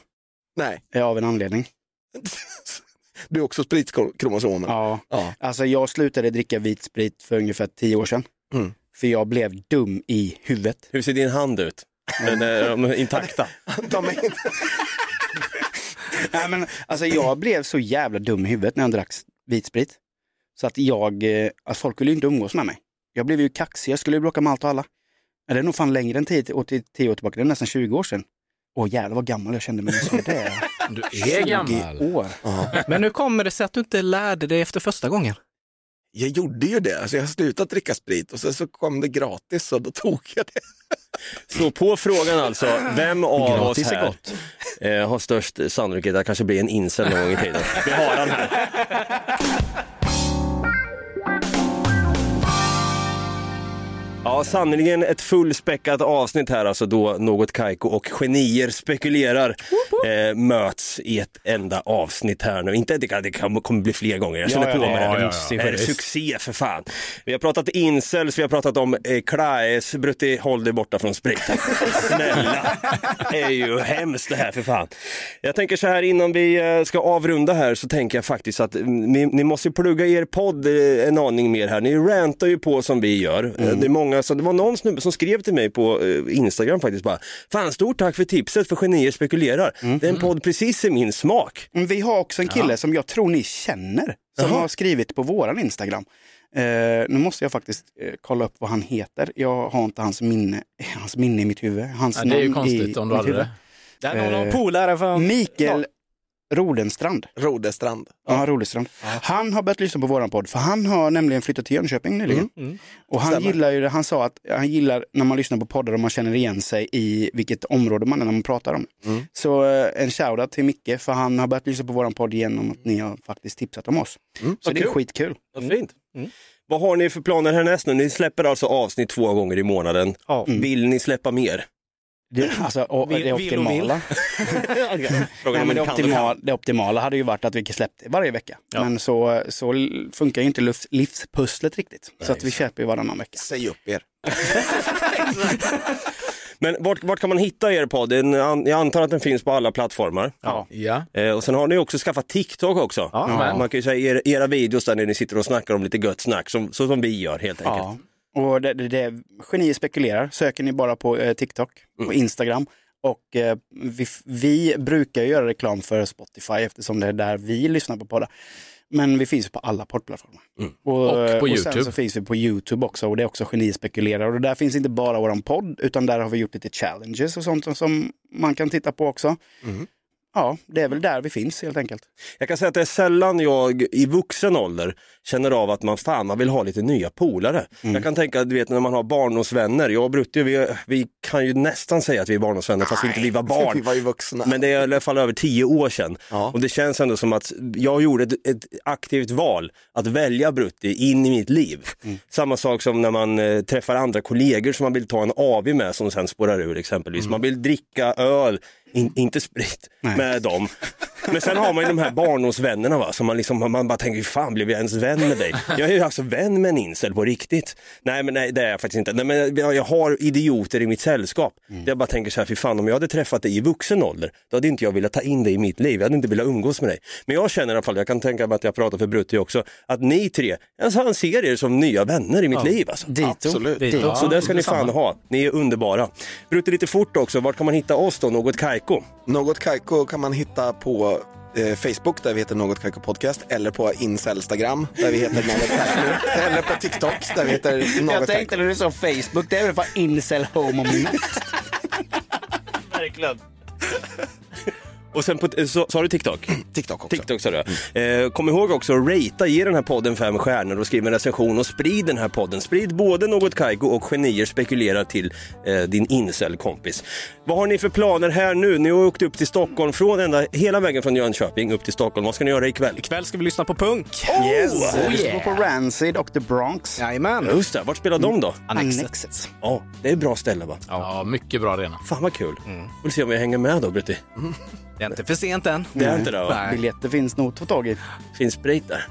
Nej. Av en anledning. <laughs> Du är också spritkromosomen. Ja. Ja. Alltså jag slutade dricka vit sprit för ungefär tio år sedan. Mm. För jag blev dum i huvudet. Hur ser din hand ut? Den är de är intakta. De är inte... Nej, men, alltså, jag blev så jävla dum i huvudet när jag drack vit sprit. Så att jag, alltså, folk ville ju inte umgås med mig. Jag blev ju kaxig, jag skulle ju bråka med allt och alla. Det är nog fan längre än 10 år, till- 10 år tillbaka, det är nästan 20 år sedan. Åh jävlar vad gammal jag kände mig när jag det. Du är gammal. 20 år. Men hur kommer det sig att du inte lärde dig efter första gången? Jag gjorde ju det, alltså jag har slutat dricka sprit och sen så kom det gratis och då tog jag det. Så på frågan alltså, vem av Gratis oss är här gott. eh, har störst sannolikhet att kanske bli en incel någon gång i tiden? Vi har han här. Ja, sannerligen ett fullspäckat avsnitt här alltså då något Kaiko och genier spekulerar eh, möts i ett enda avsnitt här nu. Inte det, kan, det kan, kommer bli fler gånger, jag känner Ja, på ja, mig ja, det. ja, ja. Det är succé för fan. Vi har pratat incels, vi har pratat om eh, Klaes, Brutti, håll dig borta från spriten. <laughs> Snälla, det är ju hemskt det här för fan. Jag tänker så här innan vi eh, ska avrunda här så tänker jag faktiskt att mm, ni, ni måste ju plugga er podd eh, en aning mer här. Ni rantar ju på som vi gör. Eh, Det, är många, så det var någon snubbe som skrev till mig på eh, Instagram faktiskt bara, fan stort tack för tipset för genier spekulerar. Det är en podd precis i min smak. Men Vi har också en kille som jag tror ni känner, som Jaha. har skrivit på våran Instagram. Eh, nu måste jag faktiskt eh, kolla upp vad han heter. Jag har inte hans minne, hans minne i mitt huvud. Hans Ja, det är ju konstigt om du hade huvud. det. Där har någon Eh, polare från... Mikael Rodenstrand. Rodestrand. Ja, Rodestrand. Han har börjat lyssna på våran podd, för han har nämligen flyttat till Jönköping nyligen. Och han Stämmer. gillar ju det, han sa att han gillar när man lyssnar på poddar och man känner igen sig i vilket område man är när man pratar om. Mm. Så eh, en shoutout till Micke, för han har börjat lyssna på våran podd genom att ni har faktiskt tipsat om oss. Så vad det är kul. skitkul. Vad fint. Vad har ni för planer härnäst nu? Ni släpper alltså avsnitt två gånger i månaden. Ja. Vill ni släppa mer? Det, alltså, och, Vill- det optimala. <laughs> Frågan Nej, men det, en kan och optimal, kan. det optimala hade ju varit att vi släppte varje vecka. Men så, så funkar ju inte livs, livspusslet riktigt. så att vi köper ju varannan vecka. Säg upp er. <laughs> Men vart, vart kan man hitta er podd? Jag antar att den finns på alla plattformar. Ja. Ja. Eh, och sen har ni också skaffat TikTok också. Ja. Man kan ju säga er, era videos där när ni sitter och snackar om lite gött snack, som, så som vi gör helt enkelt. Och det, det, det, genier spekulerar, söker ni bara på eh, TikTok och Instagram. Och eh, vi, vi brukar göra reklam för Spotify eftersom det är där vi lyssnar på poddar. Men vi finns på alla poddplattformar. Och, Och eh, på och YouTube. sen så finns vi på YouTube också och det är också Geni spekulerar. Och där finns inte bara våran podd utan där har vi gjort lite challenges och sånt som man kan titta på också. Ja, det är väl där vi finns helt enkelt. Jag kan säga att det är sällan jag i vuxen ålder känner av att man fan man vill ha lite nya polare. Mm. Jag kan tänka, du vet när man har barndomsvänner, jag och Brutti, vi, vi kan ju nästan säga att vi är barndomsvänner fast vi inte <laughs> vi var barn. Vi var ju vuxna. Men det är i alla fall över tio år sedan. Ja. Och det känns ändå som att jag gjorde ett, ett aktivt val att välja Brutti in i mitt liv. Mm. Samma sak som när man eh, träffar andra kollegor som man vill ta en AV med som sen spårar ur exempelvis. Mm. Man vill dricka öl, in, inte sprit, med dem. Men sen har man ju de här barndomsvännerna va, som man, liksom, man bara tänker, hur fan blev jag ens vän med dig? Jag är ju alltså vän med en incel på riktigt. Nej men nej, det är jag faktiskt inte. Nej, men jag, jag har idioter i mitt sällskap. Jag bara tänker så här, fy fan om jag hade träffat dig i vuxen ålder, då hade inte jag velat ta in dig i mitt liv. Jag hade inte velat umgås med dig. Men jag känner i alla fall, jag kan tänka mig att jag pratar för Brutti också, att ni tre, alltså, han ser er som nya vänner i mitt liv. Alltså. Dito. Absolut. Dito. Så det ska ni fan ha. Ni är underbara. Brutti lite fort också, vart kan man hitta oss då? Något Kaiko? Något Kaiko kan man hitta på eh, Facebook där vi heter Något Kaiko Podcast eller på Incelstagram där vi heter Något Kaiko <laughs> eller på TikTok där vi heter Något Kaiko. när du sa Facebook, det är väl för incel homo Verkligen. Och sen på, så, sa du TikTok? TikTok också. TikTok sa du. Eh, kom ihåg också att ratea, ge den här podden fem stjärnor och skriv en recension och sprid den här podden. Sprid både Något Kaiko och Genier spekulerar till eh, din incel-kompis. Vad har ni för planer här nu? Ni har åkt upp till Stockholm från ända, hela vägen från Jönköping upp till Stockholm. Vad ska ni göra ikväll? Ikväll ska vi lyssna på punk. Yes, Oh, vi ska yeah. gå på Rancid och The Bronx. Jajamän. Just det, vart spelar de då? Annexet. Ja, det är ett bra ställe va? Ja, mycket bra arena. Fan vad kul. Får se om jag hänger med då Brutti. Det är inte för sent än. Det är inte det va? Biljetter finns nog att få tag i. Finns sprit där?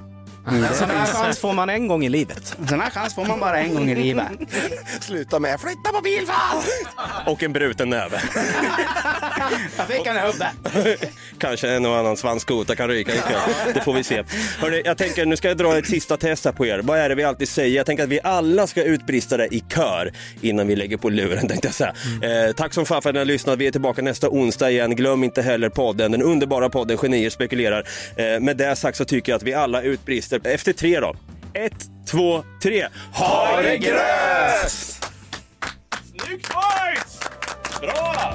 En sån här chans får man en gång i livet. En sån här chans får man bara en gång i livet. Sluta med flytta på bilfall! Och en bruten näve. Jag fick en hubbe. Kanske en och annan svanskota kan ryka ikväll. Det får vi se. Hörrni, jag tänker, nu ska jag dra ett sista test här på er. Vad är det vi alltid säger? Jag tänker att vi alla ska utbrista det i kör innan vi lägger på luren, tänkte jag säga. Eh, tack som fan för att ni har lyssnat. Vi är tillbaka nästa onsdag igen. Glöm inte heller podden, den underbara podden Genier spekulerar. Eh, med det sagt så tycker jag att vi alla utbrister Typ efter tre då. Ett, två, tre. Ha det gröt! Snyggt boys! Bra!